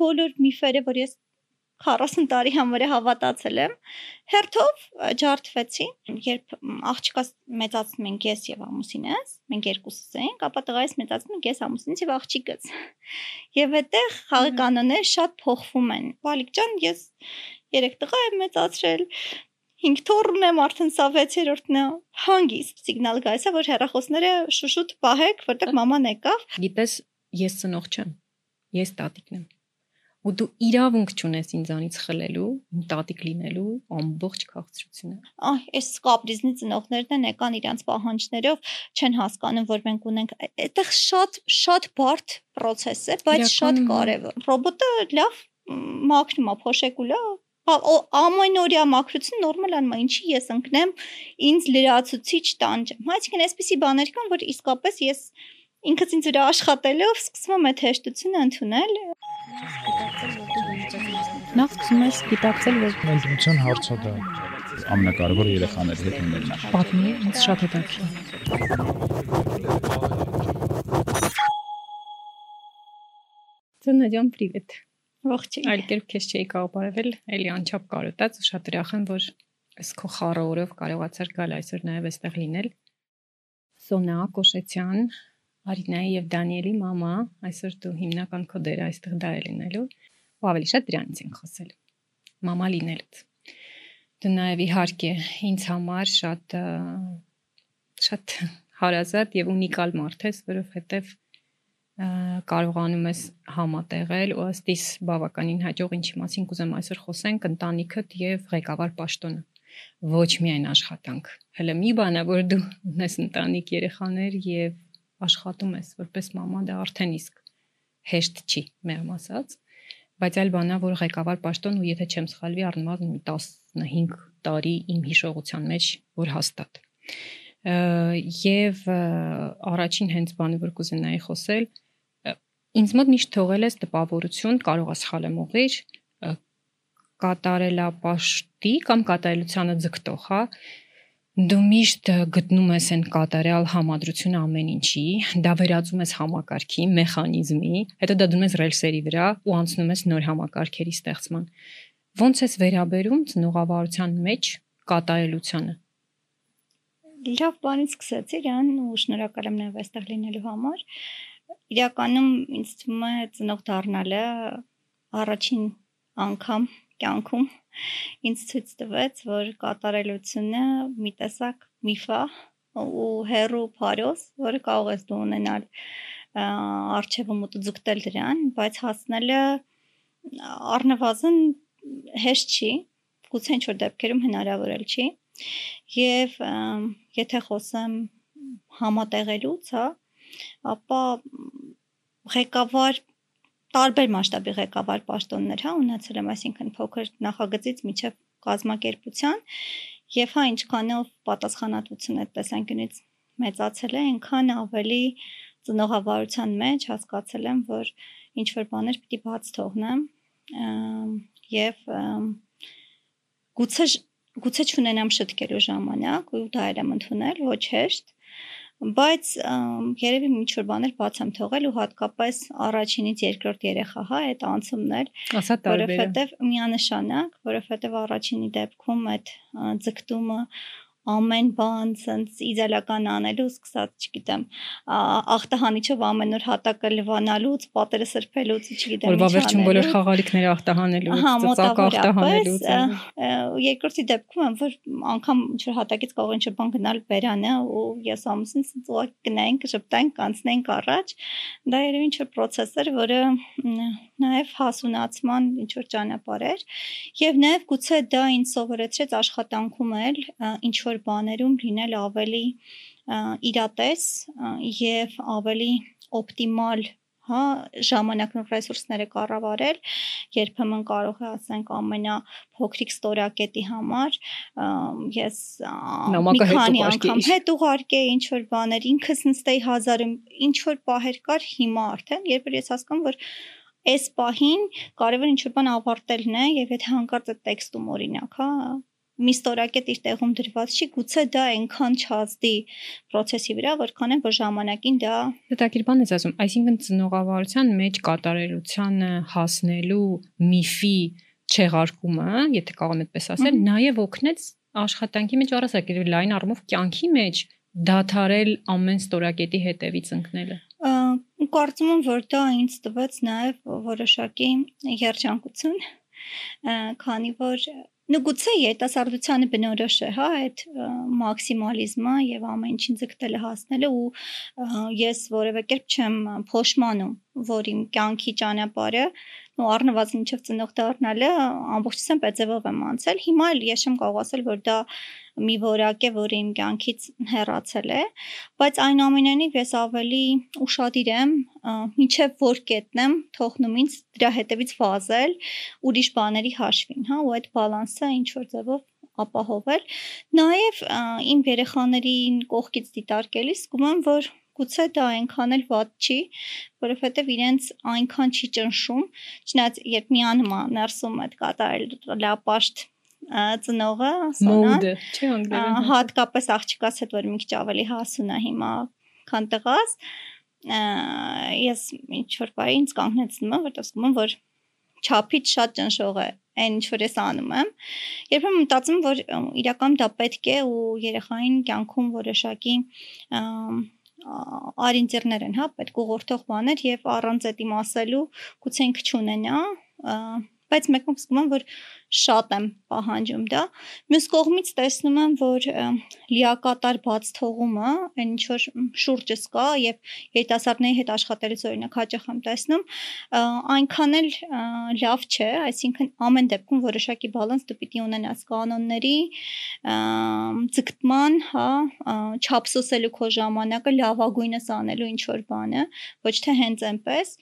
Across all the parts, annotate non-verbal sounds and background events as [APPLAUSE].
բոլոր միֆերը, որ ես 40 տարի համարը հավատացել եմ, հերթով ջարդվեցի, երբ աղջկաս մեծացնում ենք ես եւ ամուսինս, մենք երկուսս ենք, ապա տղայիս մեծացնում ենք ես ամուսինս եւ աղջիկս։ Եվ այդտեղ խաղի կանոնները շատ փոխվում են։ Բալիկ ջան, ես երեք տղա եմ մեծացրել, 5 թորն եմ արդեն սա 6-րդն է հանգիստ սիգնալ գալիս է որ հեռախոսները շուշուտ պահեք որտեղ մաման եկավ գիտես ես ծնող չեմ ես տատիկն եմ ու դու իրավունք չունես ինձանից խլելու, իմ տատիկ լինելու ամբողջ քաղցրությունը։ Այ, այս կապրիզնի ծնողներն են եկան իրանց պահանջներով, չեն հասկանում, որ մենք ունենք այդտեղ շատ շատ բարդ process է, բայց շատ կարևոր։ Ռոբոտը լավ մաքրում է, փոշեկուլ է, ամենօրյա մաքրություն նորմալ անում է, ինչի ես ընկնեմ ինձ լրացուցիչ տանջեմ։ Այսինքն այսպիսի բաներ կան, որ իսկապես ես ինքս ինձ վրա աշխատելով սկսում եմ այդ հեշտությունը ընդունել Նախ սկսում ես գիտակցել, որ ընդունության հարցը դա. Ամենակարևորը երեխաների հետ ունենալն է։ Պատմի, ինձ շատ հետաքրքիր։ Ծնա ջան, պրիվետ։ Ողջույն։ Այլ կերպ քեզ չէի կարող բարևել, էլի անչափ կարոտած ու շատ ուրախ եմ, որ այս քո խառը օրով կարողացար գալ այսօր նաև այստեղ լինել։ Սոնա Կոշեցյան, Արինայի եւ Դանիելի մամա, այսօր դու հիմնական քո դերը այստեղ դա է լինելու ու ավելի շատ դրանից ենք խոսել։ Մամա լինելուց։ Դու նաև իհարկե ինձ համար շատ շատ հարազատ եւ ունիկալ մարդ ես, որովհետեւ կարողանում ես համատեղել ու ըստիս բավականին հաջող ինչի մասին կուզեմ այսօր խոսենք ընտանիքդ եւ ղեկավար պաշտոնը ոչ միայն աշխատանք հələ մի բան է որ դու ունես ընտանիք երեխաներ եւ աշխատում ես որպես մամա դա արդեն իսկ հեշտ չի մեղմ ասած բայց այլ բանա որ ղեկավար պաշտոն ու եթե չեմ սխալվի առնվազն 15 տարի իմ հիշողության մեջ որ հաստատ եւ առաջին հենց բանը որ կուզենայի խոսել ինձ մոտ միշտ թողել ես տպավորություն կարող է սխալեմ ուղիղ կատարելապաշտի կամ կատարելությանը ձգտող, հա, դու միշտ գտնում ես այն կատարյալ համադրությունը ամեն ինչի, դա վերածում ես համակարգի, մեխանիզմի, հետո դա դնում ես ռելսերի վրա ու անցնում ես նոր համակարգերի ստեղծման։ Ոնց ես վերաբերում ծնողավարության մեջ կատարելությանը։ Լավ բանից սկսեցի, իրան ու շնորհակալ եմ նաև այստեղ լինելու համար։ Իրականում ինձ թվում է ծնող դառնալը առաջին անգամ կյանքում ինձ ցույց տվեց, որ կատարելությունը մի տեսակ միֆ է ու հերո փարոս, որը կարող ես դու ունենալ արխիվում ու ձգտել դրան, բայց հասնելը առնվազն հեշտ չի, գուցե ինչ որ դեպքերում հնարավոր էլ չի։ Եվ եթե խոսեմ համատեղելուց, հա, ապա ղեկավար տարբեր մասշտաբի ղեկավար պաշտոններ հա ունեցել եմ, այսինքն փոքր նախագծից միջև կազմակերպության եւ հա ինչքանով պատասխանատվություն այդ տեսանկյունից մեծացել է, այնքան ավելի ծնողավարության մեջ հասկացել եմ, որ ինչ որ բաներ պիտի բաց թողնեմ եւ գուցե գուցե չունենամ շտկելու ժամանակ ու դա էլ եմ ընդունել ոչ հեշտ բայց երևի ինչ որ բաներ բաց եմ թողել ու հատկապես առաջինից երկրորդ երեխա հա այդ անցումն էլ որովհետև միանշանակ որովհետև առաջինի դեպքում այդ ձգտումը ամեն բան ցենց իդեալական անելու սկսած, չգիտեմ, ախտահանիչով ամեն օր հատակը լվանալուց, պատերը սրբելուց, չգիտեմ, ինչա։ Որովհետև վերջին բոլոր խաղալիքները ախտահանելուց, ծծակ ախտահանելուց։ Երկրորդի դեպքում եմ, որ անգամ ինչ որ հատակից կարող ինչ որ բան գնալ բերանը ու ես ամուսինս ծուղակ գնայինք, շփտանք, կանցնենք առաջ։ Դա երևի ինչ որ process էր, որը նաև հասունացման ինչ որ ճանապարհ էր եւ նաև գուցե դա ինձ սովորեցրեց աշխատանքում էլ ինչ որ բաներում լինել ավելի իրատես եւ ավելի օպտիմալ հա ժամանակն ու ռեսուրսները կառավարել երբեմն կարող է ասենք ամենափոքրիկ ստորակետի համար ես մի քանի անգամ հետ ուղարկեի ինչ որ բաներ ինքս նստեի հազարում ինչ որ պահեր կար հիմա արդեն երբ որ ես հասկանում որ այս պահին կարևոր ինչ որ բան ավարտելն է եւ եթե հանկարծ այդ տեքստում օրինակ հա մի ստորակետ իր տեղում դրված չի, գուցե դա այնքան չազդի process-ի վրա, որքան է որ ժամանակին դա հետաքրքիր բան ես ասում, այսինքն ծնողավարության մեջ կատարելությանը հասնելու միֆի չեղարկումը, եթե կարող եմ այդպես ասել, նաև օգնեց աշխատանքի մեջ առասարակ լայն առումով կյանքի մեջ դաթարել ամեն ստորակետի հետևից ընկնելը կարծում եմ որ դա ինձ տվեց նաև որոշակի երջանկություն քանի որ նգուցե երիտասարդությանը բնորոշ է, հա, այդ մաքսիմալիզմը եւ ամեն ինչին ձգտելը հասնելը ու ես որևէ կերպ չեմ փոշմանում, որ իմ կյանքի ճանապարհը ու առնվազն ինչև ծնող դառնալը ամբողջությամբ այդ ձևով եմ անցել։ Հիմա էլ ես չեմ կարող ասել, որ դա մի որակ է, որը իմ կյանքից հեռացել է, բայց այնուամենայնիվ ես ավելի ուրախadir եմ, ինչև որ կետնեմ, թողնում ինձ դրա հետևից վազել ուրիշ բաների հաշվին, հա, ու այդ բալանսը ինչ որ ձևով ապահովել։ Նաև իմ երեխաներին կողքից դիտարկելիս զգում եմ, որ գուցե դա այնքան էլ վատ չի, որովհետև իրենց այնքան չի ճնշում, չնայած երբ միանում է ներսում այդ կատարել լապաշտ ծնողը, անգլերեն։ Հատկապես աղջկաս հետ որ մի քիչ ավելի հասուն է հիմա, քան տղաս, ես ինչ որ բայ ինձ կանգնեցնում եմ, որտեղ զգում եմ, որ չափից շատ ճնշող է այն ինչ որ ես անում եմ երբեմն մտածում որ իրական դա պետք է ու երեխային կյանքում որոշակի արինտերներ են, հա, պետք ուղղորդող բաներ եւ առանց այդ իմասելու գուցե ինքը չունենա, բայց մեկում զգում եմ, որ շատ եմ պահանջում դա։ Մյուս կողմից տեսնում եմ, որ լիակատար բաց թողումը, այն ինչ որ շուրջս կա եւ երիտասարդների հետ աշխատելուց օրինակ հաճախ եմ տեսնում, այնքան էլ լավ չէ, այսինքն ամեն դեպքում որոշակի բալանս դու պիտի ունենաս կանոնների, ձգտման, հա, չափսոսելու քո ժամանակը լավագույնս անելու ինչ որ բանը, ոչ թե հենց այնպես։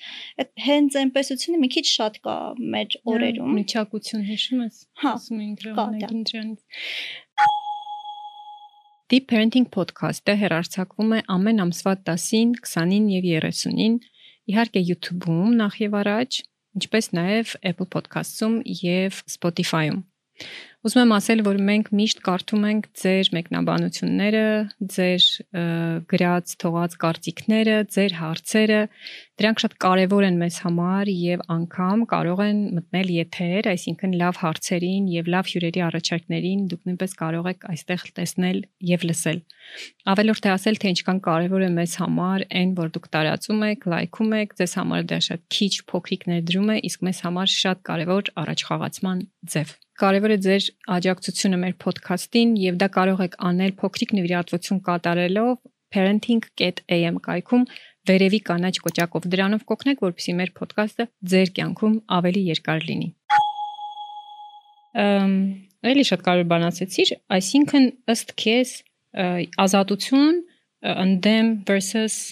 հենց այնպեսությունը մի քիչ շատ կա մեր օրերում։ Միջակություն հիշում ես։ Հա, ասում էինք Ռոմանագին դրանից։ Deep Parenting Podcast-ը հեռարձակվում է ամեն ամսվա 10-ին, 20-ին եւ 30-ին, իհարկե YouTube-ում նախ եւ առաջ, ինչպես նաեւ Apple Podcast-ում եւ Spotify-ում։ Ուզում եմ ասել, որ մենք միշտ կարդում ենք ձեր մեկնաբանությունները, ձեր գրած, թողած կարծիքները, ձեր հարցերը։ Դրանք շատ կարևոր են մեզ համար եւ անգամ կարող են մտնել եթեր, այսինքն լավ հարցերին եւ լավ հյուրերի առաջարկներին դուք նույնպես կարող եք այստեղ տեսնել եւ լսել։ Ավելորդ է ասել, թե ինչքան կարևոր է մեզ համար այն, որ դուք տարածում եք, լայքում եք, ձեզ համար դա շատ քիչ փոքրիկ ներդրում է, իսկ մեզ համար շատ կարևոր առաջխաղացման ձև։ Կարևոր է ձեր աջակցությունը մեր ոդքասթին եւ դա կարող եք անել փոքրիկ նվիրատվություն կատարելով parenting.am կայքում վերևի կանաչ կոճակով դրանով կօգնեք, որպեսզի մեր ոդքասթը ձեր կյանքում ավելի երկար լինի։ Ամ էլի շատ կարևոր բան ասեցիր, այսինքն ըստ քեզ ազատություն ընդդեմ versus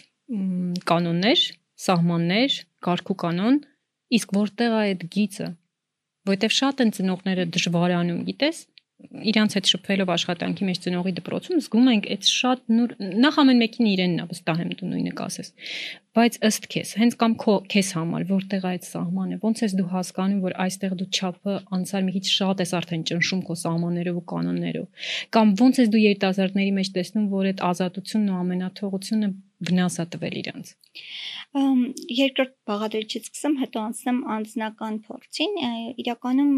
կանոններ, սահմաններ, կարգու կանոն, իսկ որտեղ է այդ գիծը որովհետև շատ են ծնողները դժվարանում, գիտես, իրանց հետ շփվելով աշխատանքի մեջ ծնողի դպրոցում զգում ենք այդ շատ նոր նախ ամեն մեկին իրենն է վստահ եմ դու նույնը կասես բայց ըստ քեզ հենց կամ քո քեզ համար որտեղ է այդ սահմանը ոնց ես դու հասկանում որ այստեղ դու չափը անցար մի քիչ շատ ես արդեն ճնշում քո սահմաններով ու կանոններով կամ ոնց ես դու երիտասարդների մեջ տեսնում որ այդ ազատությունն ու ամենաթողությունը վնաս է տվել իրանց երկրորդ բաղադրիչից սկսեմ, հետո անցնեմ անձնական փորձին։ Իրականում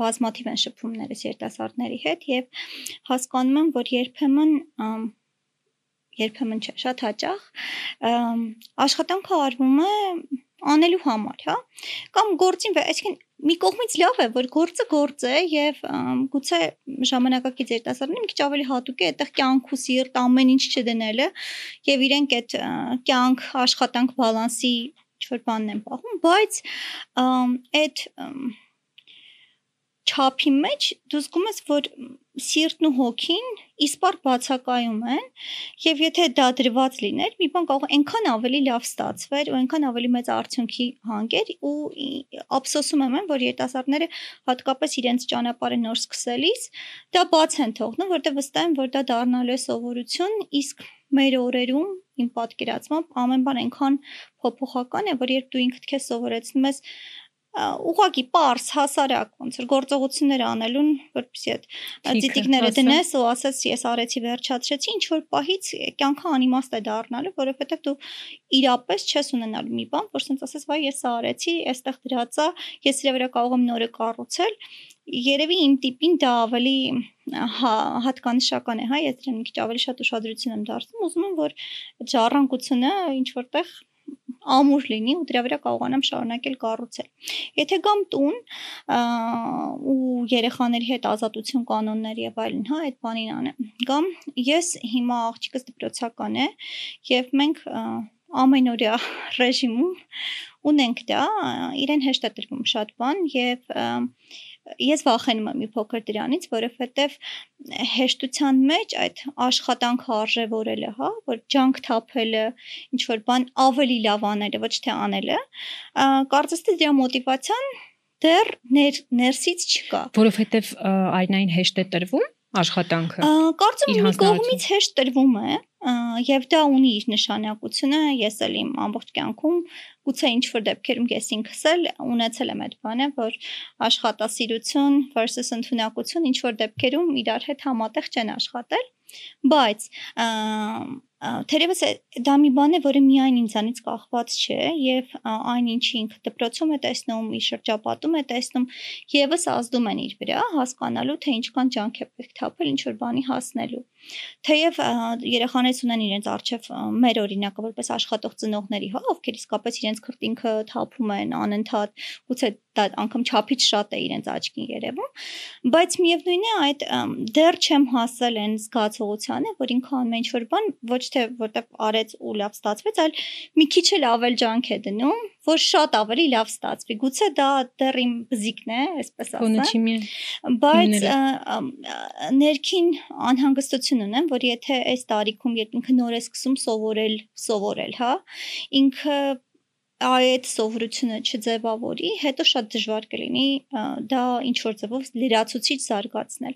բազմաթիվ են շփումներս երիտասարդների հետ եւ հասկանում եմ, որ երբեմն երբեմն չէ, շատ հաճախ աշխատանքը արվում է անելու համար, հա? Կամ գործին, այսինքն մի կողմից լավ է, որ գործը գործ է եւ գուցե ժամանակակից երիտասարդները մի քիչ ավելի հատուկ է այդտեղ կյանք ու սիրտ ամեն ինչ չդնելը եւ իրենք այդ կյանք աշխատանք բալանսի ինչ-որ բանն են պահում, բայց այդ չափի մեջ դու զգում ես, որ սիրտն ու հոգին իսպար բացակայում են եւ եթե դա դրված լիներ, մի բան կարող այնքան ավելի լավ ստացվեր ու այնքան ավելի մեծ արդյունքի հանգեր ու ափսոսում եմ, որ երիտասարդները հատկապես իրենց ճանապարհը նոր սկսելիս դա բաց են թողնում, որտեղ վստահ եմ, որ դա դառնալու է սովորություն, իսկ մեր օրերում իմ պատկերացմամբ ամեն բան այնքան փոփոխական է, որ երբ դու ինքդ քեզ սովորեցնում ես ուղակի པարս հասարակ ոնց որ գործողություններ անելուն որպեսի այդ ծիտիկները դնես ու ասես ես արեցի վերջացրեցի ինչ որ պահից կյանքը անիմաստ է դառնալու որովհետև դու իրապես չես ունենալու մի բան որ ասես ասես վայ ես արեցի այստեղ դրածա ես իրա վրա կարող եմ նորը կառուցել երևի իմ տիպին դա ավելի հա հատկանշական է, հա, ես դրան մի քիչ ավելի շատ ուշադրություն եմ դարձնում, ուզում եմ որ ժառանգությունը ինչ որտեղ ամուր լինի ու դրա վրա կարողանամ շարունակել կառուցել։ Եթե գամ տուն ու երեխաների հետ ազատություն կանոններ եւ այլն, հա, այդ բանին անեմ։ Գամ ես հիմա աղջիկս դպրոցական է եւ մենք ամենօրյա [LAUGHS] ռեժիմում ունենք դա, իրեն հեշտ է տրվում շատ բան եւ ես վախենում եմ մի փոքր դրանից, որովհետեւ հեշտության մեջ այդ աշխատանքը արժևորելը, հա, որ ջանք թափելը, ինչ որ բան ավելի լավ անելը, ոչ թե անելը, կարծես թե դրա մոտիվացիան դեռ ներ, ներսից չկա։ Որովհետեւ այնային հեշտ է տրվում աշխատանքը։ Կարծում եմ մի կողմից հեշտ տրվում է, եւ դա ունի իր նշանակությունը ես էլ իմ ամբողջ կյանքում գուցե ինչ որ դեպքերում ես ինքս էլ ունեցել եմ այդ բանը որ աշխատասիրություն versus ընդունակություն ինչ որ դեպքերում իրար հետ համատեղ չեն աշխատել բայց թերևս դա մի բան է, որը միայն ինձանից կախված չէ եւ այն ինչի ինքը դպրոցում է տեսնում, իր շրջապատում է տեսնում, եւս ազդում են իր վրա, հասկանալու թե ինչքան ջանք է պետք թափել ինչ որ բանի հասնելու։ Թեև երեխաներից ունեն իրենց արժև մեր օրինակը որպես աշխատող ծնողների, հա, ովքեր իսկապես իրենց քրտինքը թափում են անընդհատ, գուցե դա անգամ չափից շատ է իրենց աչքին երևում, բայց միևնույն է այդ դեռ չեմ հասել այն զգացողությանը, որ ինքը անում է ինչ որ բան ոչ թե որտեվ արեց ու լավ ստացվեց, այլ մի քիչ էլ ավել ջանք է դնում, որ շատ ավելի լավ ստացվի։ Գուցե դա դեռ իմ բզիկն է, այսպես ասեմ։ Բայց ներքին անհանգստություն ունեմ, որ եթե այս տարիքում երբ ինքը նոր է սկսում սովորել, սովորել, հա, ինքը այդ սովորությունը չձևավորի, հետո շատ դժվար կլինի դա ինչ որ ձևով լրացուցիչ զարգացնել։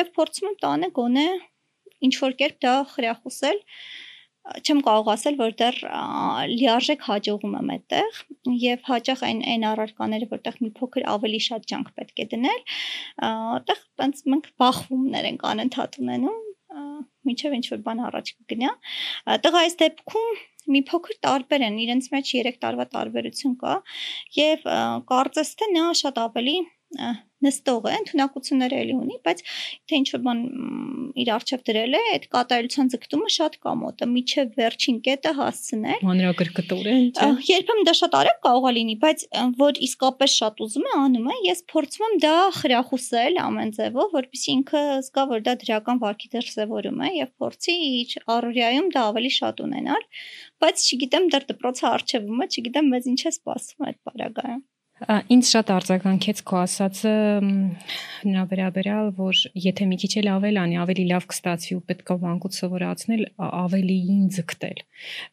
Եվ փորձում եմ տանը գոնե ինչ որ կերպ դա խրախուսել չեմ կարող ասել, որ դեռ լիարժեք հաջողում եմ այդտեղ եւ հաճախ այն այն առարկաները, որտեղ մի փոքր ավելի շատ ջանք պետք է դնել, այդտեղ տենց մենք բախումներ ենք անընդհատ ունենում, միջև ինչ որ բան առաջ կգնա։ Տղա այս դեպքում մի փոքր տարբեր են, իրենց մեջ 3 տարվա տարբերություն կա եւ կարծես թե նա շատ ավելի նստող է, ընդունակությունները էլի ունի, բայց թե ինչ որ բան իր արժև դրել է, այդ կատարելության ձգտումը շատ կամոտ է, միջև վերջին կետը հասցնել։ Մանրակրկտոր է, չէ։ Երբեմն դա շատ արագ կարող է լինի, բայց որ իսկապես շատ ուզում է, անում է, ես փորձում եմ դա խրախուսել ամեն ձևով, որպեսզի ինքը զգա, որ դա դրական վարքի դրսևորում է եւ փորձի իր առօրյայում դա ավելի շատ ունենալ, բայց չգիտեմ դեռ դպրոցը արժևում է, չգիտեմ մեզ ինչ է սպասում այդ բարագայում։ Ինձ շատ արձագանքեց քո ասածը նրա վերաբերյալ, որ եթե մի քիչ էլ ավել անի, ավելի լավ կստացվի ու պետք է վանկուց սովորացնել, ավելիին ձգտել։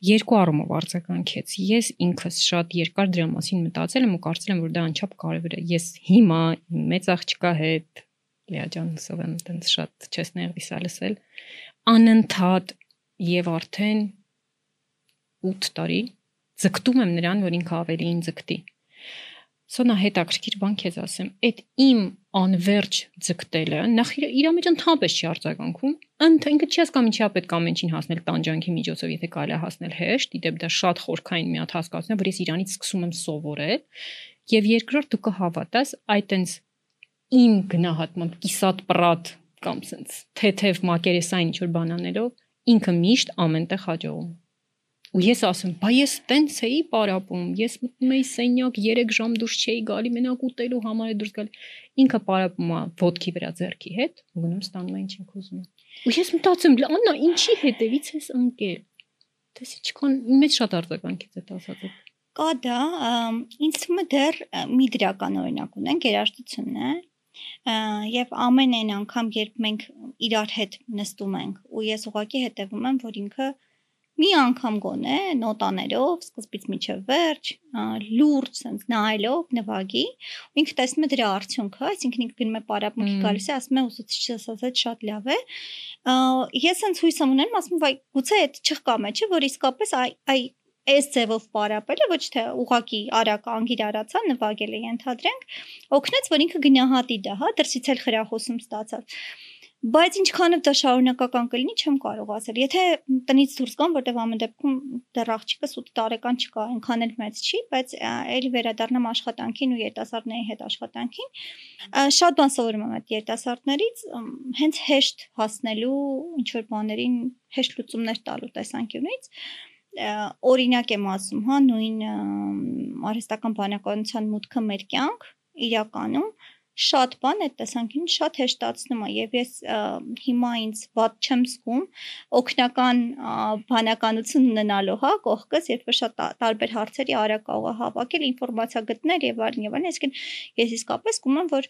Երկու առումով արձագանքեց։ Ես ինքս շատ երկար դրա մասին մտածել եմ ու կարծել եմ, որ դա անչափ կարևոր է։ Ես հիմա մեծ աղջկա հետ Լիա ջան, սով եմ տենց շատ չես ներվիսա լսել, անընդհատ եւ արդեն 8 տարի ձգտում եմ նրան, որ ինքը ավելիին ձգտի Սոնա հետաքրքիր բան քեզ ասեմ։ Այդ իմ անverջ ձգտելը նախ իր մեջ ընդհանրապես չի արձագանքում։ Ընդ ինքը չի հասկանում ինչա պետք ամենին հասնել տանջանքի միջոցով, եթե կարելի է հասնել հեշտ, իդեպ դա շատ խորքային մի հատ հասկացություն է, որ ես իրանից սկսում եմ սովորել։ Եվ երկրորդ դու կհավատաս, այդ տենց իմ գնահատմամբ կիսատ պրատ կամ սենց թեթև մակերեսային ինչ որ բան անելով ինքը միշտ ամենտեղ հաջողում ու ես ասում, բա ես տենց էի պարապում, ես մտնում էի սենյակ 3 ժամ դուրս չէի գալի մենակ ուտելու համար է դուրս գալի։ Ինքը պարապում է ոդքի վրա ձեռքի հետ, ու գնում ստանում է ինչ ինքը ուզում է։ Ու ես մտածում, Աննա, ինչի հետևից ես ընկել։ Դες ինչքան մեծ շատ արձագանքից է ասածը։ Կա դա, ինձ թվում է դեռ մի դրական օրինակ ունենք, երաժշտությունն է, եւ ամեն այն անգամ երբ մենք իրար հետ նստում ենք ու ես ուղակի հետևում եմ որ ինքը մի անգամ գոնե նոտաներով սկզբից մինչև վերջ լուրջ sense նայելով նվագի ու ինքը տեսնում է դրա արդյունքը այսինքն ինքը գնում է պարապմունքի գալիս է ասում է ուսուցիչը ասած շատ լավ է ես sense հույս եմ ունենում ասում վայ գուցե այդ չխկա մեջը որ իսկապես այ այ այս ձևով պարապելը ոչ թե ուղակի արագ անգիր արածա նվագել է ենթադրենք օգնեց որ ինքը գնահատի դա հա դրսից էլ խրախուսում ստացավ բայց ինչքանով դա շարունակական կլինի չեմ կարող ասել եթե տնից դուրս գամ որտեվ ամեն դեպքում դեռ աղջիկս 8 տարեկան չկա այնքան էլ մեծ չի բայց էլի վերադառնամ աշխատանքին ու երիտասարդների հետ աշխատանքին շատ բան սովորում եմ այդ երիտասարդներից հենց հեշտ հասնելու ինչ որ բաներին հեշտ լուծումներ տալու տեսանկյունից օրինակ եմ ասում, հա, նույն արհեստական բանականության մուտքը մեր կյանք իրականում շատ բան այդ տեսանկյունից շատ հեշտացնում է եւ ես հիմա ինձ ված չեմ զգում օկնական բանականություն ունենալու հա կողքս երբ որ շատ տարբեր հարցերի արագ կարող հավաքել ինֆորմացիա գտնել եւ այլն եւ այլն այսինքն ես իսկապես զգում եմ որ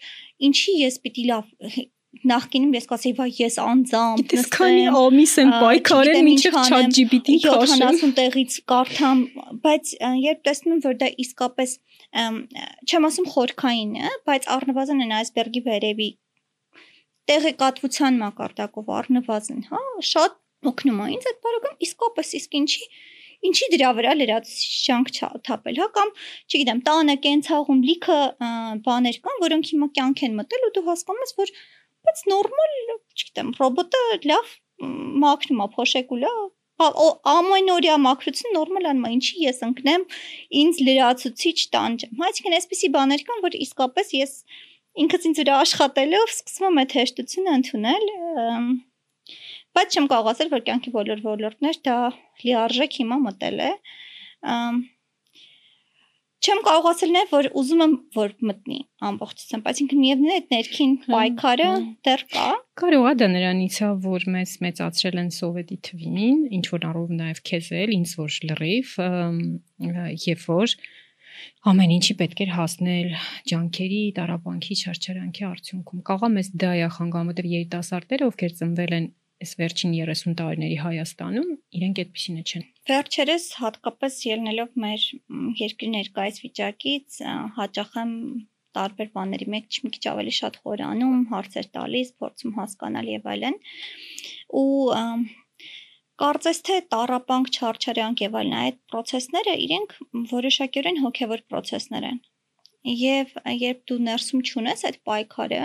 ինչի ես պիտի լավ [LAUGHS] նախկինում ես կասեի, վայ ես անձամբ նստեմ, քանի ամիս եմ պայքարել մինչև ChatGPT-ին քաշեմ 70 տեղից կարդամ, բայց երբ տեսնում որ դա իսկապես չեմ ասում խորքային է, բայց առնվազն այն այսբերգի վերևի տեղեկատվության մակարդակով առնվազն, հա, շատ օգնում է ինձ այդ բարակում իսկապես իսկ ինչի ինչի դրա վրա լրացուցիչ թափել, հա կամ չգիտեմ, տանը կենցաղում լիքը բաներ կան, որոնք հիմա կյանք են մտել ու դու հասկանում ես, որ բայց նորմալ, չգիտեմ, ռոբոտը լավ մաքրում է, փոշեկուլա, ամենօրյա մաքրություն նորմալ անում է, ինչի ես ընկնեմ ինձ լրացուցիչ տանջեմ։ Հա, այսինքն այսպիսի բաներ կան, որ իսկապես ես ինքս ինձ վրա աշխատելով սկսում եմ այդ հեշտությունը ընդունել, բայց չեմ կարող ասել, որ կյանքի բոլոր ոլորտներ դա լիարժեք հիմա մտել է։ չեմ կարող ասել նաև որ ուզում եմ որ մտնի ամբողջությամբ, բայց ինքը միևնույն է այդ ներքին պայքարը դեռ կա։ Կարող է դա նրանից է որ մեզ մեծացրել են սովետի թվին, ինչ որ առով նաև քեզ էլ, ինձ որ լրիվ, երբ որ ամեն ինչի պետք էր հասնել ջանքերի, տարապանքի, չարչարանքի արդյունքում։ Կարող է մեզ դա է խանգարում, որտեղ երիտասարդները, ովքեր ծնվել են այս վերջին 30 տարիների Հայաստանում իրենք այդպեսինը չեն։ Վերջերս հատկապես ելնելով մեր երկրի ներկայիս վիճակից հաճախ եմ տարբեր բաների մեջ մի քիչ ավելի շատ խորանում, հարցեր տալիս, փորձում հասկանալ եւ այլն։ Ու կարծես թե տարապանք, չարչարանք եւ այլն այդ process-ները իրենք որոշակիորեն հոգեվոր process-ներ են։ Եվ երբ դու ներսում ճունես այդ պայքարը,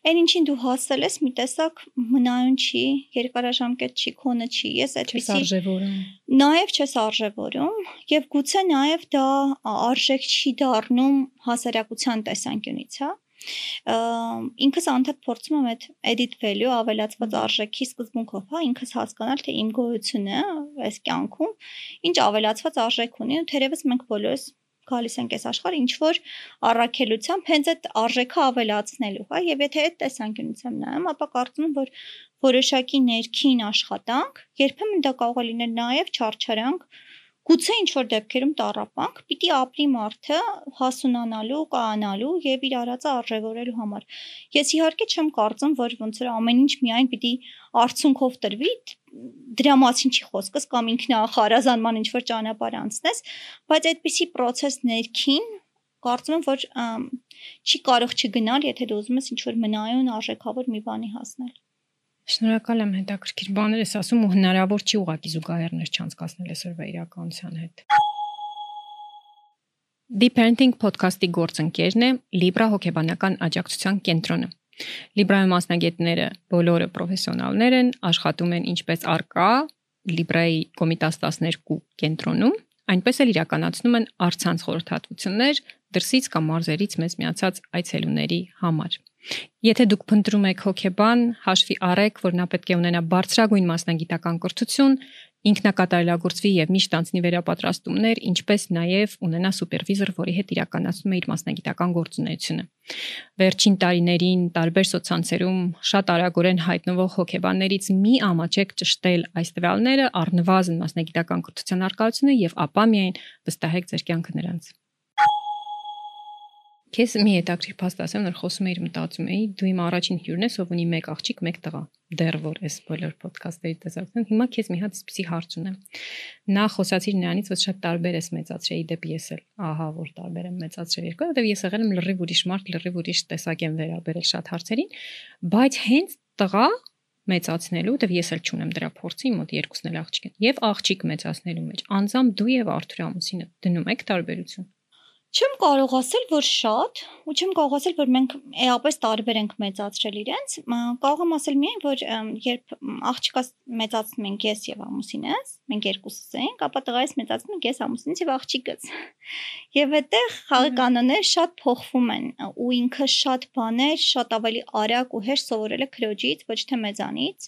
Այն ինչին դու հասել ես, մի տեսակ մնայուն չի, երկարաժամկետ չի, քոնը չի։ Ես այդպեսի արժևորում։ Նաև չես արժևորում եւ գուցե նաև դա արժեք չի դառնում հասարակության տեսանկյունից, հա ինքս անդադ փորձում եմ այդ edit value ավելացված արժեքի սկզբունքով, հա, ինքս հասկանալ թե իմ գոյությունը այս կյանքում ինչ ավելացված արժեք ունի ու թերևս մենք բոլորս գալիս ենք այս աշխարհ ինչ որ առաքելությամբ հենց այդ արժեքը ավելացնելու, հա, եւ եթե այդ տեսանկյունից եմ նայում, ապա կարծում եմ, որ որոշակի ներքին աշխատանք երբեմն դա կարող է լինել նաեւ չարչարանք, գուցե ինչ որ դեպքերում տարապանք, պիտի ապրի մարդը հասունանալու, կանալու եւ իր արածը արժևորելու համար։ Ես իհարկե չեմ կարծում, որ ոնց որ ամեն ինչ միայն պիտի արցունքով տրվի, դրա մասին չի խոսքս կամ ինքնախարազանման ինչ որ ճանապարհ անցնես, բայց այդպիսի process ներքին կարծում եմ, որ չի կարող չգնալ, եթե դու ուզում ես ինչ որ մնայուն արժեքավոր մի բանի հասնել։ Շնորհակալ եմ հետաքրքիր բաներ ես ասում ու հնարավոր չի ուղակի զուգահեռներ չանցկացնել այսօրվա իրականության հետ։ Deep Parenting podcast-ի գործընկերն է Libra հոգեբանական աջակցության կենտրոնը։ Libra-ի մասնագետները բոլորը պրոֆեսիոնալներ են, աշխատում են ինչպես արկա Libra-ի կոմիտաս 12 կենտրոնում, այնպես էլ իրականացնում են արցանց խորհրդատվություններ դրսից կամ մարզերից մեզ միացած այցելուների համար։ Եթե դուք փնտրում եք հոգեբան, հաշվի առեք, որ նա պետք է ունենա բարձրագույն մասնագիտական կրթություն, ինքնակատարելագործվի եւ միշտ անցնի վերապատրաստումներ, ինչպես նաեւ ունենա սուպերվիզոր, որի հետ իրականացնում է իր մասնագիտական գործունեությունը։ Վերջին տարիներին տարբեր սոցցանցերում շատ արագորեն հայտնվող հոգեբաններից մի ամաչեք ճշտել այս տվյալները, առնվազն մասնագիտական կրթության արկայությունը եւ ապա միայն վստահեք ձեր կյանքը նրանց։ Քեզ մի հետաքրիր փաստ ասեմ, որ խոսում էիր մտածում էի, դու իմ առաջին հյուրն ես, ով ունի մեկ աղջիկ, մեկ տղա։ Դեռ որ էս բոլոր ոդքասթերի տեսակցում, հիմա քեզ մի հատ էսպիսի հարց ունեմ։ Նա խոսացիր նրանից, որ շատ տարբեր ես մեծացրել, դեպ ես էլ, ահա որ տարբեր եմ մեծացրել երկու, որովհետև ես եղել եմ լրիվ ուրիշ մարդ, լրիվ ուրիշ տեսակ եմ վերաբերել շատ հարցերին, բայց հենց տղա մեծացնելու, դեռ ես էլ չունեմ դրա փորձը, իմ մոտ երկուսն էլ աղջիկ են, եւ աղջիկ մեծացնելու մեջ անձամբ դու եւ Արթուր ամուսինը դնում եք տարբերություն։ Չեմ կարող ասել, որ շատ, ու չեմ կարող ասել, որ մենք էապես տարբեր ենք մեծացրել իրենց։ Կարող եմ ասել միայն, որ երբ աղջիկաս մեծացնում ենք ես եւ ամուսինս, մենք երկուսս ենք, ապա տղայիս մեծացնում ենք ես ամուսինս եւ աղջիկս։ Եվ այդտեղ խաղի կանոնները շատ փոխվում են, ու ինքը շատ բաներ, շատ ավելի արագ ու հեշտ սովորել է քրոջից, ոչ թե մեծանից։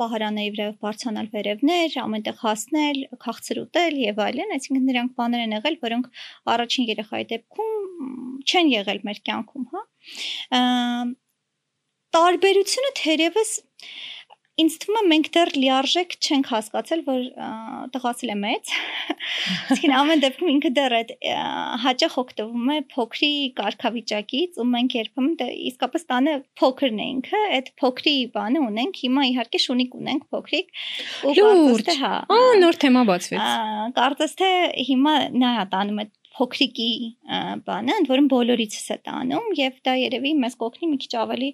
Պահարանների վրա բարձանալ վերևներ, ամենտեղ հասնել, քաղցր ուտել եւ այլն, այսինքն նրանք բաներ են եղել, որոնք առաջին երեխայի դեպքում չեն եղել մեր կյանքում, հա։ Տարբերությունը թերևս ինձ թվում է մենք դեռ լիարժեք չենք հասկացել, որ տղասել է մեծ։ [LAUGHS] Իսկին ամեն դեպքում ինքը դեռ այդ հաճախ օգտվում է փոքրի կարգավիճակից ու մենք երբեմն դե իսկապես տանը փոքրն է ինքը, այդ փոքրի բանը ունենք, հիմա իհարկե շունիկ ունենք փոքրիկ ու կարծես թե հա։ Ա նոր թեմա բացվեց։ Կարծես թե հիմա նա տանում է փոքրիկի բանը, ընդ որում բոլորիցս է տանում եւ դա երևի մեզ կօգնի մի քիչ ավելի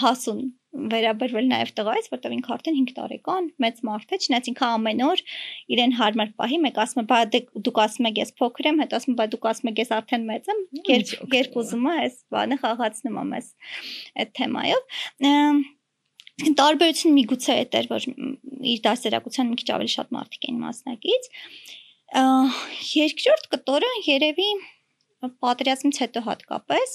հասուն վերաբերվել նաև տղայից, որտեղ ինքը արդեն 5 տարեկան մեծ մարդ է, չնայած ինքը ամեն օր իրեն հարմար պահի, մեկ ասում է, բա դե դուք ասում եք ես փոքր եմ, հետո ասում բա դուք ասում եք ես արդեն մեծ եմ, երբ երբ ուզում է այս բանը խաղացնում եմ ես այդ թեմայով տարբերությունը միգուցե այդ էր որ իր դասերակցության մի քիչ ավելի շատ մարդիկ էին մասնակից երկրորդ կտորը երևի պատերազմից հետո հատկապես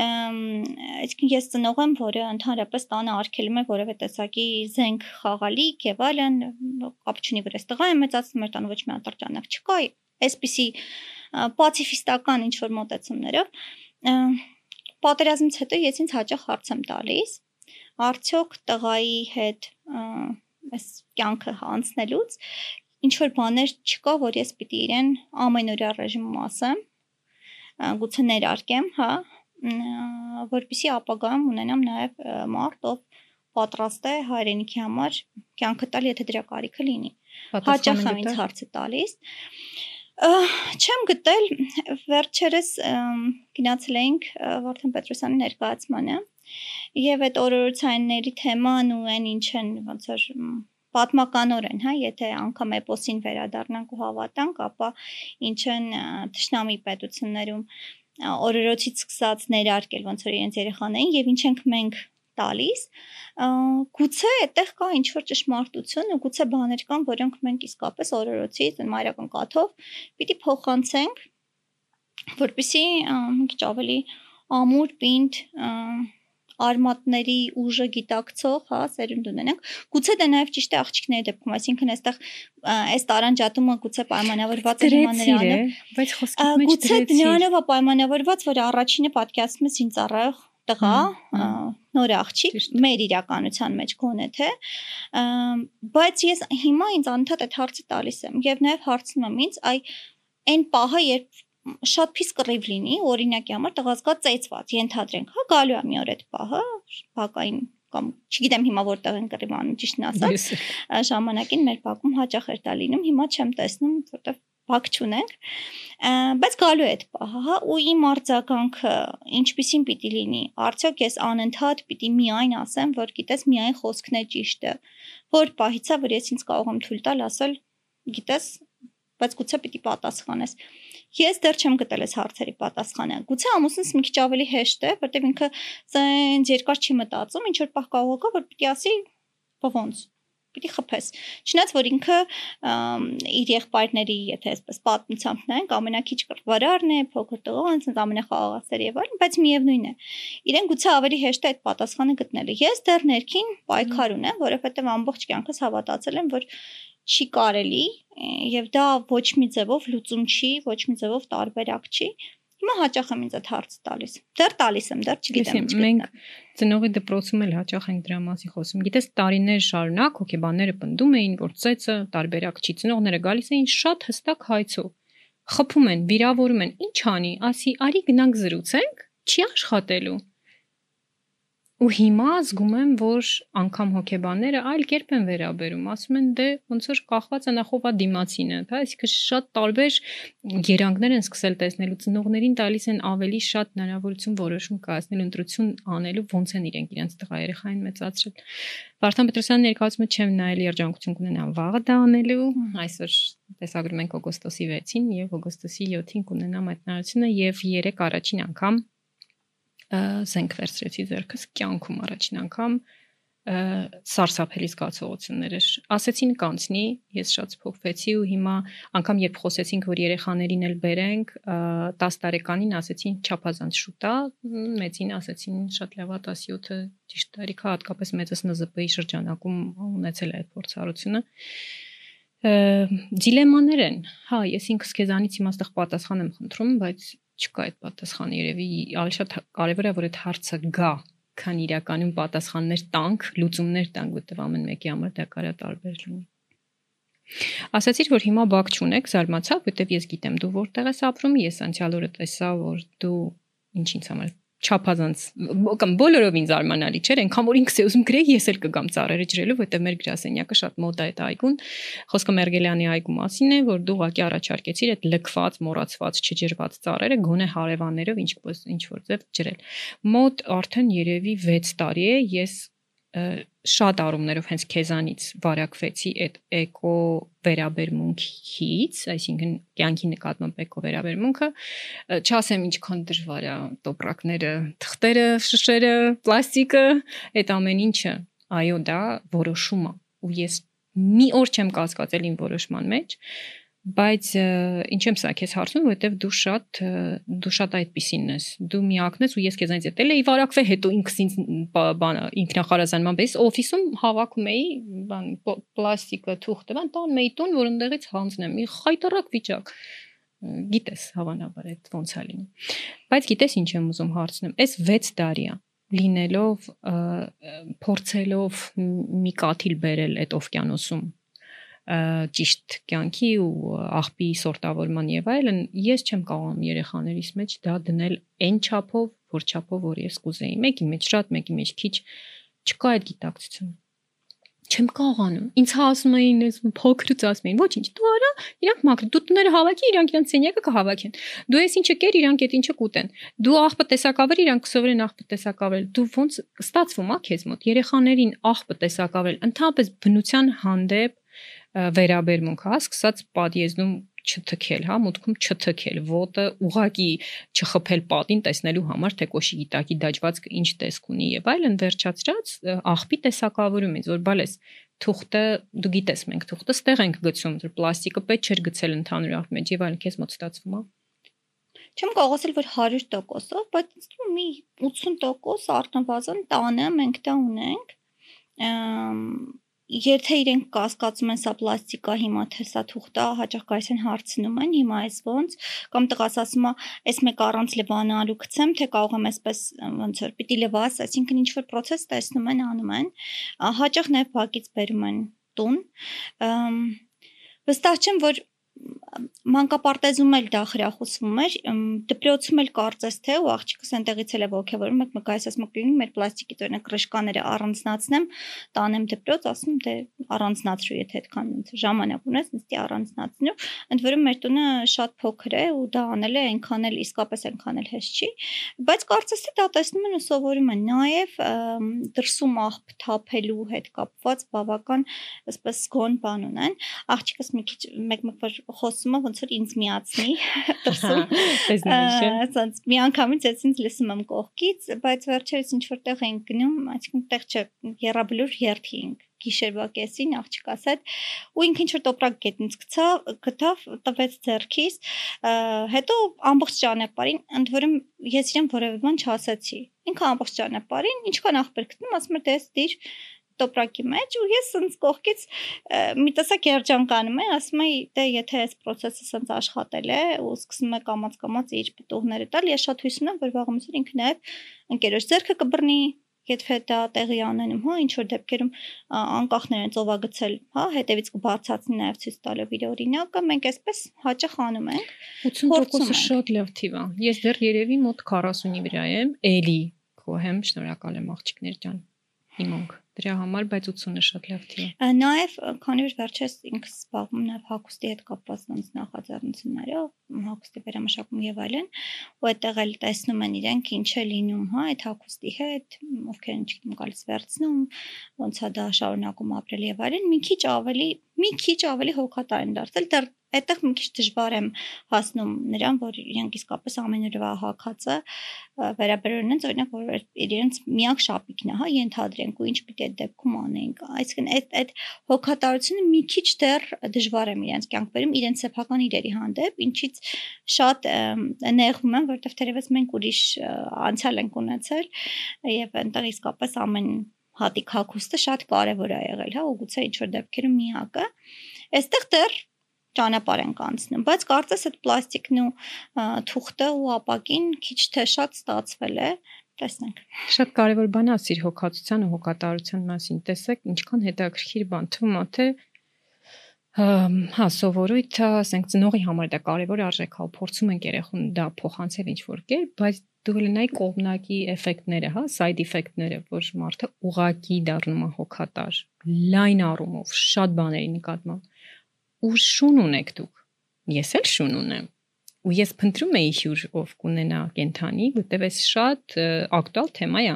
այսինքն ես ծնող եմ, որը ընդհանրապես տանը արգելում է որևէ տեսակի զենք խաղալիք եւ այլն, կապ չունի այս տղա է մեծացնում, մեր տանը ոչ մի անտարճանակ չկա, այսպիսի պացիֆիստական ինչ որ մոտեցումներով պատերազմից հետո ես ինձ հաճախ հարց եմ տալիս, արդյոք տղայի հետ այս կյանքը հանցնելուց ինչ որ բաներ չկա, որ ես պիտի իրեն ամենօրյա ռեժիմում ասեմ, գուցե ներարկեմ, հա, որպիսի ապագայում ունենամ նաև մարդ, ով պատրաստ է հայրենիքի համար կյանքը տալ, եթե դրա կարիքը լինի։ Հաճախ եմ ինձ հարցը տալիս։ Չեմ գտել վերջերս գնացել էինք Վարդան Պետրոսյանի ներկայացմանը եւ այդ օրորոցայինների թեման ու այն ինչ են ոնց որ պատմականորեն, հա, եթե անգամ էպոսին վերադառնանք ու հավատանք, ապա ինչ են ճշնամի պետություններում օրերոցից սկսած ներարկել ոնց որ իրենց երեխաներին եւ ինչ ենք մենք տալիս գուցե այդտեղ կա ինչ որ ճշմարտություն ու գուցե բաներ կան որոնք մենք իսկապես օրերոցից մայրական կաթով պիտի փոխանցենք որպեսի մի քիչ ավելի ամուր պինդ արմատների ուժը գիտակցող, հա, սերունդ ունենանք։ Գուցե դա նաև ճիշտ է աղջիկների դեպքում, այսինքն այստեղ այս տարանջատումը գուցե պայմանավորված է նրանով, բայց խոսքի մեջ գուցե նրանով է պայմանավորված, որ առաջինը պատկասում է ինձ առայող տղա, նոր աղջիկ մեր իրականության մեջ գոնե թե բայց ես հիմա ինձ անընդհատ այդ հարցը տալիս եմ եւ նաեւ հարցնում եմ ինձ այ այն պահը երբ շատ փիս կռիվ լինի, օրինակի համար տղազգա ծեծված, ենթադրենք, հա, գալու է մի օր այդ պահը, բակային կամ չգիտեմ հիմա որտեղ են կռիվ անում, ճիշտն ասած, ժամանակին մեր բակում հաճախ էր դա լինում, հիմա չեմ տեսնում, որտեղ բակ չունենք, բայց գալու է այդ պահը, հա, ու իմ արձագանքը ինչպեսին պիտի լինի։ Արդյոք ես անընդհատ պիտի միայն ասեմ, որ գիտես, միայն խոսքն է ճիշտը։ Որ պահից է, որ ես ինձ կարող եմ թույլ տալ ասել, գիտես, բայց գուցե պիտի պատասխանես։ Ես դեռ չեմ գտել այս հարցերի պատասխանը։ Գուցե ամուսինս մի քիչ ավելի հեշտ է, որտեղ ինքը ցենց երկար չի մտածում, ինչ որ պահ կարող է, որ պիտի ասի ո՞ոնց պիտի խփես։ Չնայած որ ինքը իր եղբայրների, եթե այսպես պատմությամբ նայենք, ամենակիչ կռվարարն է, փոքր տղան, ցած ամենախաղաղասեր եւ այլն, բայց միևնույն է։ Իրեն գուցե ավելի հեշտ է այդ պատասխանը գտնելը։ Ես դեռ ներքին պայքար ունեմ, որովհետեւ ամբողջ կյանքս հավատացել եմ, որ չի կարելի եւ դա ոչ մի ձևով լուծում չի, ոչ մի ձևով տարբերակ չի։ Հիմա հաճախ եմ ինձ այդ հարցը տալիս։ Դեռ տալիս եմ, դեռ չգիտեմ ինչ գտնեմ։ Մենք ծնողի դպրոցում էլ հաճախ ենք դրա մասին խոսում։ Գիտես, տարիներ շարունակ հոգեբանները պնդում էին, որ ծեծը տարբերակ չի։ Ծնողները գալիս էին շատ հստակ հայցով։ Խփում են, վիրավորում են։ Ինչ անի, ասի, արի գնանք զրուցենք, չի աշխատելու ու հիմա զգում եմ, որ անգամ հոկեբանները այլ կերպ են վերաբերում, ասում են դե ոնց որ կախված է նախովա դիմացինը, հա, այսինքն շատ տարբեր գերանքներ են սկսել տեսնելու ծնողներին տալիս են ավելի շատ հնարավորություն որոշում կայացնել ընտրություն անելու ոնց են իրենք իրենց տղա երեխային մեծացրել։ Վարդան Պետրոսյանը ներկայացումը չեմ նայել երջանկություն կունենամ վաղը դա անելու, այսօր տեսագրում ենք օգոստոսի 6-ին եւ օգոստոսի 7-ին կունենամ այդ նարությունը եւ 3 առաջին անգամ զենք վերցրեցի ձեռքս կյանքում առաջին անգամ սարսափելի զգացողություններ էր։ Ասեցին կանցնի, ես շատ փոխվեցի ու հիմա անգամ երբ խոսեցինք, որ երեխաներին էլ բերենք, 10 տարեկանին ասեցին չափազանց շուտ է, մեծին ասեցին շատ լավ է 17-ը ճիշտ տարիքա, հատկապես մեծս ՆԶՊ-ի շրջանակում ունեցել է այդ փորձառությունը դիլեմաներ են։ Հա, ես ինքս քեզանից հիմա այստեղ պատասխան եմ խնդրում, բայց չկա այդ պատասխանը երևի ավելի շատ կարևոր է որ այդ հարցը գա քան իրականում պատասխաններ տանք, լուծումներ տանք, որտեղ ամեն մեկի համար դա կարա տարբեր լինի։ Ասացիր, որ հիմա բակ չունեք, զարմացա, որտեվ ես գիտեմ դու որտեղ ես ապրում, ես անցյալ օրը տեսա, որ դու ինչ-ինչ համար չափազանց կամ բոլորովին զարմանալի չէր, այնքան որ ինքս ուզում գրեի, ես էլ կգամ ծառերը ջրելու, որտեղ մեր գրասենյակը շատ մոդ է այդ այգուն։ Խոսքը Մերգելյանի այգու մասին է, որ դու ուղակի առաջարկեցիր այդ լքված, մոռացված, չջրված ծառերը գոնե հարևաններով ինչ ինչ որ ձև ջրել։ Մոտ արդեն երևի 6 տարի է ես շատ առումներով հենց քեզանից վարակվեցի այդ էկո վերաբերմունքից, այսինքն կյանքի նկատմամբ էկո վերաբերմունքը, չասեմ ինչքան դժվար է տոպրակները, թղթերը, շշերը, պլաստիկը, այդ ամեն ինչը, այո, դա որոշում է ու ես մի օր չեմ կասկածել իմ որոշման մեջ, բայց ինչ եմ սա քեզ հարցնում, որովհետև դու շատ դու շատ այդպեսին ես։ Դու միակն ես ու ես քեզանից էտել էի վարակվել, հետո ինքս ինձ բան ինքնախարազանման բես օֆիսում հավաքում էի բան պլաստիկը, թուղթը, բան տան մեի տուն, որ ընդեղից հանձնեմ։ Մի խայտարակ վիճակ գիտես հավանաբար այդ ոնց է լինում։ Բայց գիտես ինչ եմ ուզում հարցնեմ։ Այս 6 տարի է լինելով փորձելով մի կաթիլ բերել այդ օվկիանոսում ճիշտ կյանքի ու աղբի սորտավորման եւ այլն ես չեմ կարողանում երեխաներիս մեջ դա դնել այն չափով որ չափով որ ես կուզեի մեկի մեջ շատ մեկի մեջ քիչ չկա այդ գիտակցությունը չեմ կարողանում։ Ինձ հասում էին ես փոքրուց ասում էին, ոչինչ, դու արա, իրանք մաքր, դու տները հավաքի, իրանք իրանք սենյակը կհավաքեն։ Դու ես ինչը կեր, իրանք այդ ինչը կուտեն։ Դու աղբը տեսակավեր, իրանք կսովորեն աղբը տեսակավեր։ Դու ոնց ստացվում է քեզ մոտ երեխաներին աղբը տեսակավեր, ընդհանրապես բնության հանդեպ վերաբերմունք, հա, սկսած պատիեզնում չթքել, հա, մուտքում չթքել, ոտը ուղակի չխփել պատին տեսնելու համար, թե կոշի գիտակի դաջվածքը ինչ տեսք ունի եւ այլն վերջացրած աղբի տեսակավորում ինձ որ բալես թուղթը դու գիտես մենք թուղթը ստեղ ենք գցում, դեռ պլաստիկը պետք չէր գցել ընդհանուր աղբի մեջ եւ այլն քեզ մոտ ստացվում է չեմ կարող ասել որ 100%-ով, բայց մի 80% առնվազն տանը մենք դա ունենք եթե իրենք կասկածում են սա պլաստիկա հիմա թե սա թուղթա հաճախ գայս են հարցնում են հիմա էս ոնց կամ տղաս ասում է էս մեկ առանց լվանալու գցեմ թե կարող եմ այսպես ոնց որ պիտի լվաս այսինքն ինչ որ process տեսնում են անում են հաճախ նաև բակից բերում են տուն վստահ չեմ որ մանկապարտեզում էլ դա խրախուսվում էր դպրոցում էլ կարծես թե ու աղջիկս այնտեղից էլ է ողջավորում մեկ մկայս ասում կլինի մեր պլաստիկի տոնը կրշկաները առանձնացնեմ տանեմ դպրոց ասում թե առանձնացրու եթե այդքան ժամանակ ունես նստի առանձնացնու ընդ որում մեր տունը շատ փոքր է ու դա անել է այնքան էլ իսկապես այնքան էլ հեշտ չի բայց կարծես թե դա տեսնում են ու սովորում են նաև դրսում աղբ թափելու հետ կապված բավական այսպես գոն բան ունեն աղջիկս մի քիչ մեկ-մեկ որ խոսում է ոնց որ ինձ միացնի [LAUGHS] դրսում ասած մի անգամից ես ինձ լսում եմ կողքից բայց վերջերս ինչ որտեղ ենք գնում այսինքն տեղ չէ երաբլուր երթի ենք գիշերվա կեսին աղջկաս հետ ու ինքը ինչ որ տոպրակ գետնից գցա գտավ տվեց ձեռքիս հետո ամբողջ ճանապարհին ընդ որում ես իրեն որևէ բան չասացի ինքը ամբողջ ճանապարհին ինչքան ախպեր գտնում ասում էր դες դիր տոպրակի մեջ ու ես ինձ կողքից մի տեսակ երջանկանում եմ, ասում եմ, դե եթե այս process-ը սենց աշխատել է ու սկսում է կամած-կամած իր պտուղները տալ, ես շատ հույս ունեմ, որ վաղամիջը ինքը նաև ընկերոջ ձեռքը կբռնի եթե դա տեղի անենում, հա, ինչ որ դեպքերում անկախներ են ծովագցել, հա, հետևից կբացացնի նաև ցույց տալով իր օրինակը, մենք այսպես հաճախ անում ենք։ 80%-ը շատ լավ թիվ է։ Ես դեռ երևի մոտ 40-ի վրա եմ, էլի Կոհեմ, շնորհակալ եմ աղջիկներ ջան հիմոնք դրա համար, բայց 80-ը շատ լավ թի է։ Նաև քանի որ վերջերս ինքս զբաղվում նաև հակոստի հետ կապված ոնց նախաձեռնություններով, հակոստի վերամշակում եւ այլն, ու այդտեղ էլ տեսնում են իրենք ինչ է լինում, հա, այդ հակոստի հետ, ովքեր ինչ գիտեմ գալիս վերցնում, ոնց է դա շարունակում ապրել եւ այլն, մի քիչ ավելի, մի քիչ ավելի հոգատար են դարձել, դեռ այդտեղ մի քիչ դժվար եմ հասնում նրան, որ իրենք իսկապես ամեն օրվա հակածը վերաբերում են, օրինակ որ իրենց միակ շապիկն է, հա, ենթադրենք ու ինչ պիտի այդ դեպքում անենք։ Այսինքն այդ այդ հոգատարությունը մի քիչ դեռ դժվար եմ իրենց կյանք բերում իրենց սեփական իրերի հանդեպ, ինչից շատ նեղվում եմ, որովհետև թերևս մենք ուրիշ անցյալ ենք ունեցել եւ այնտեղ իսկապես ամեն հատիկ հակոստը շատ կարևոր է եղել, հա, ու գուցե ինչ որ դեպքերում միակը։ Այստեղ դեռ ճանապարհ ենք անցնում, բայց կարծես այդ պլաստիկն ու թուղթը ու ապակին քիչ թե շատ ստացվել է, տեսնենք։ Շատ կարևոր բան է ասիր հոգացության ու հոգատարության մասին։ Տեսեք, ինչքան հետաքրքիր բան թվում է, թե հա սովորույթը, ասենք ծնողի համար դա կարևոր արժեք է, փորձում են երեխուն դա փոխանցել ինչ որ կերպ, բայց դու լնայի կողմնակի էֆեկտները, հա, side effect-ները, որ մարդը ուղակի դառնում է հոգատար, լայն առումով, շատ բաների նկատմամբ ու շուն ունեք դուք։ Ես էլ շուն ունեմ։ Ու ես փնտրում էի հյուր ով կունենա կենթանի, որտեվ այս շատ ակտուալ թեմա է։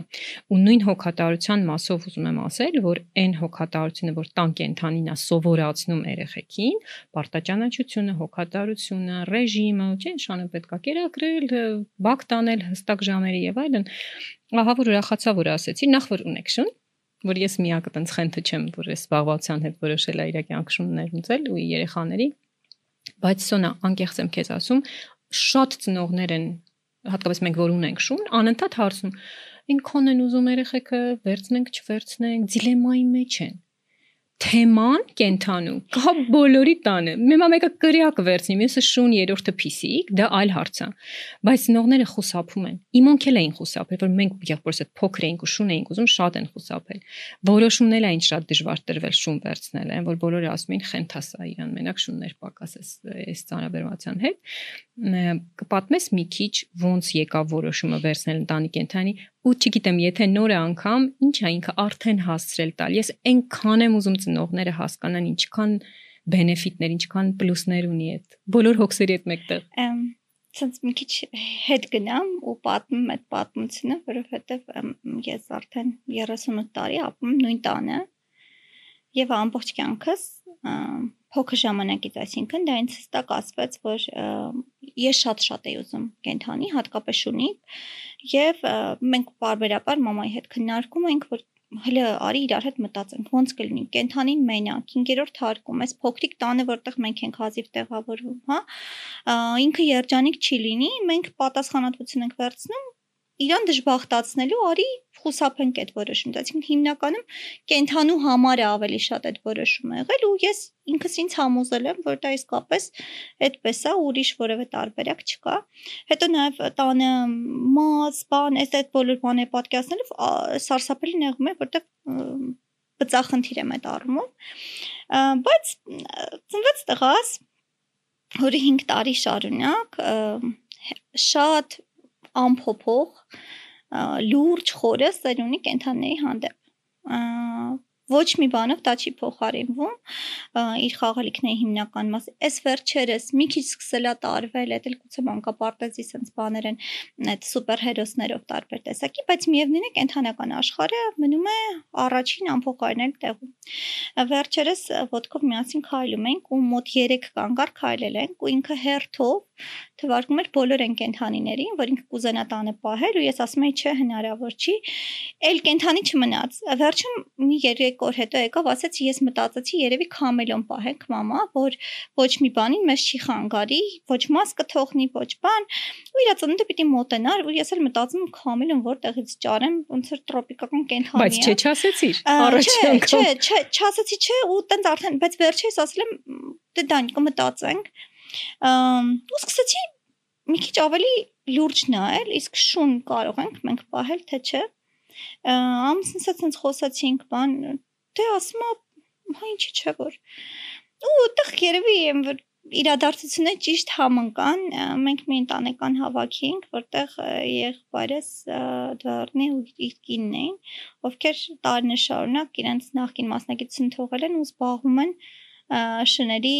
Ու նույն հոգատարության մասով ուզում եմ ասել, որ այն հոգատարությունը, որ տան կենթանին է սովորացնում երեխեքին, պարտաճանաչությունը, հոգատարությունը, ռեժիմը, չէ՞, շանը պետքա կերակրել, բակ տանել հստակ ժամերի եւ այլն։ Ահա որ ուրախացա, որ ասեցի, նախ որ ունեք շուն, որ ես միակը տենց խենթը չեմ, որ ես զբաղվածության հետ որոշել եմ իր կյանքշուններ ունեցել ու երեխաների, բայց սոնա անկեղծ եմ քեզ ասում, շատ ծնողներ են հատկապես մենք որ ունենք շուն, անընդհատ հարցում ինքան են ուզում երեխեքը վերցնենք, չվերցնենք, դիլեմայի մեջ են թեման կենթանու կա բոլորի տանը մեմա մեկը կրյակ վերցնի մյուսը շուն երրորդը փիսիկ դա այլ հարց է բայց նողները խուսափում են իմանք էլ էին խուսափել որ մենք եղբորս այդ փոքր էինք ու շուն էինք ուզում շատ են խուսափել որոշումն էլ այն շատ դժվար տրվել շուն վերցնել են որ բոլորը ասում էին խենթասա իրան մենակ շուններ պակաս էս էս ծանրաբերմացան հետ կպատմես մի քիչ ոնց եկավ որոշումը վերցնել ընտանի կենթանի ու չգիտեմ, եթե նորը անգամ ինչ է ինքը արդեն հասցրել տալ։ Ես այնքան եմ ուզում ծնողները հասկանան ինչքան բենեֆիտներ, ինչքան պլյուսներ ունի այդ բոլոր հոգսերի հետ մեկտեղ։ Ցած մի քիչ հետ գնամ ու պատմեմ այդ պատմությունը, որովհետև ես արդեն 38 տարի ապրում նույն տանը եւ ամբողջ կյանքս փոքր ժամանակից, այսինքն դա ինձ հստակ ասվեց, որ ես շատ-շատ էի ուզում կենթանի, հատկապես շունի, եւ մենք բարբերաբար մամայի հետ քննարկում ենք, որ հələ արի իրար հետ մտածենք ոնց կլինի կենթանին մենակ 5-րդ հարկում էս փոքրիկ տանը որտեղ մենք ենք հազիվ տեղավորվում հա ինքը երջանիկ չի լինի մենք պատասխանատվություն ենք վերցնում իրան դժբախտացնելու արի խուսափենք այդ որոշումից հիմնականում կենթանու համար է ավելի շատ այդ որոշումը եղել ու ես ինքս ինձ համոզել եմ որ դա իսկապես այդպես է ուրիշ որևէ տարբերակ չկա հետո նաև տանը մաս բան այս այդ բոլոր բաները պատկերացնելով սարսափելի նեղում է որտեղ բծախնդիր եմ այդ առումով բայց ծնվեց տղաս որը 5 տարի շարունակ շատ անփոփոխ լուրջ խորը սեր ունի կենթանիների հանդեպ ոչ մի բանով դա չի փոխարինվում իր խաղալիքների հիմնական մասը այս վերջերս մի քիչ սկսելա տարվել այդ էլ գուցե մանկապարտեզի sense բաներ են այդ սուպերհերոսներով տարբեր տեսակի բայց միևնույն է կենթանական աշխարհը մնում է առաջին անփոխարինել տեղում վերջերս ոդկով միասին քայլում ենք ու մոտ 3 կանգար քայլել ենք ու ինքը հերթով թվարկում էր բոլոր են կենթանիներին, որ ինքը կուզենա տանը պահել ու ես ասում եի, չէ, հնարավոր չի։ Էլ կենթանի չմնաց։ Վերջում մի 3 օր հետո եկավ, ասաց, ես մտածեցի, երևի քամելոն պահենք մամա, որ ոչ մի բանին մեզ չի խանգարի, ոչ մասկը թողնի, ոչ բան։ Ու իր ծնունդը պիտի մոտենար, ու ես էլ մտածում քամելոն որտեղից ճարեմ, ոնց որ տրոպիկական կենթանի է։ Բայց չէ, չասեցիր։ Առաջ անգամ։ Չէ, չէ, չասեցի, չէ, ու տենց արդեն, բայց վերջերս ասել եմ, դե դան կմտածենք ու սկսեցի մի քիչ ավելի լուրջ նայել, իսկ շուն կարող ենք մենք պահել թե չէ։ Ամսից ցած խոսացինք, բան, դե ասում եմ, հա ինչի՞ չէ որ։ Ու այդտեղ երևի եմ որ իրադարձությունը ճիշտ համընկան մենք մի ընտանեկան հավաքինք որտեղ եղբայրս դառնի ու իր կինն էին ովքեր տարիներ շարունակ իրենց նախկին մասնակիցություն թողել են ու զբաղվում են շների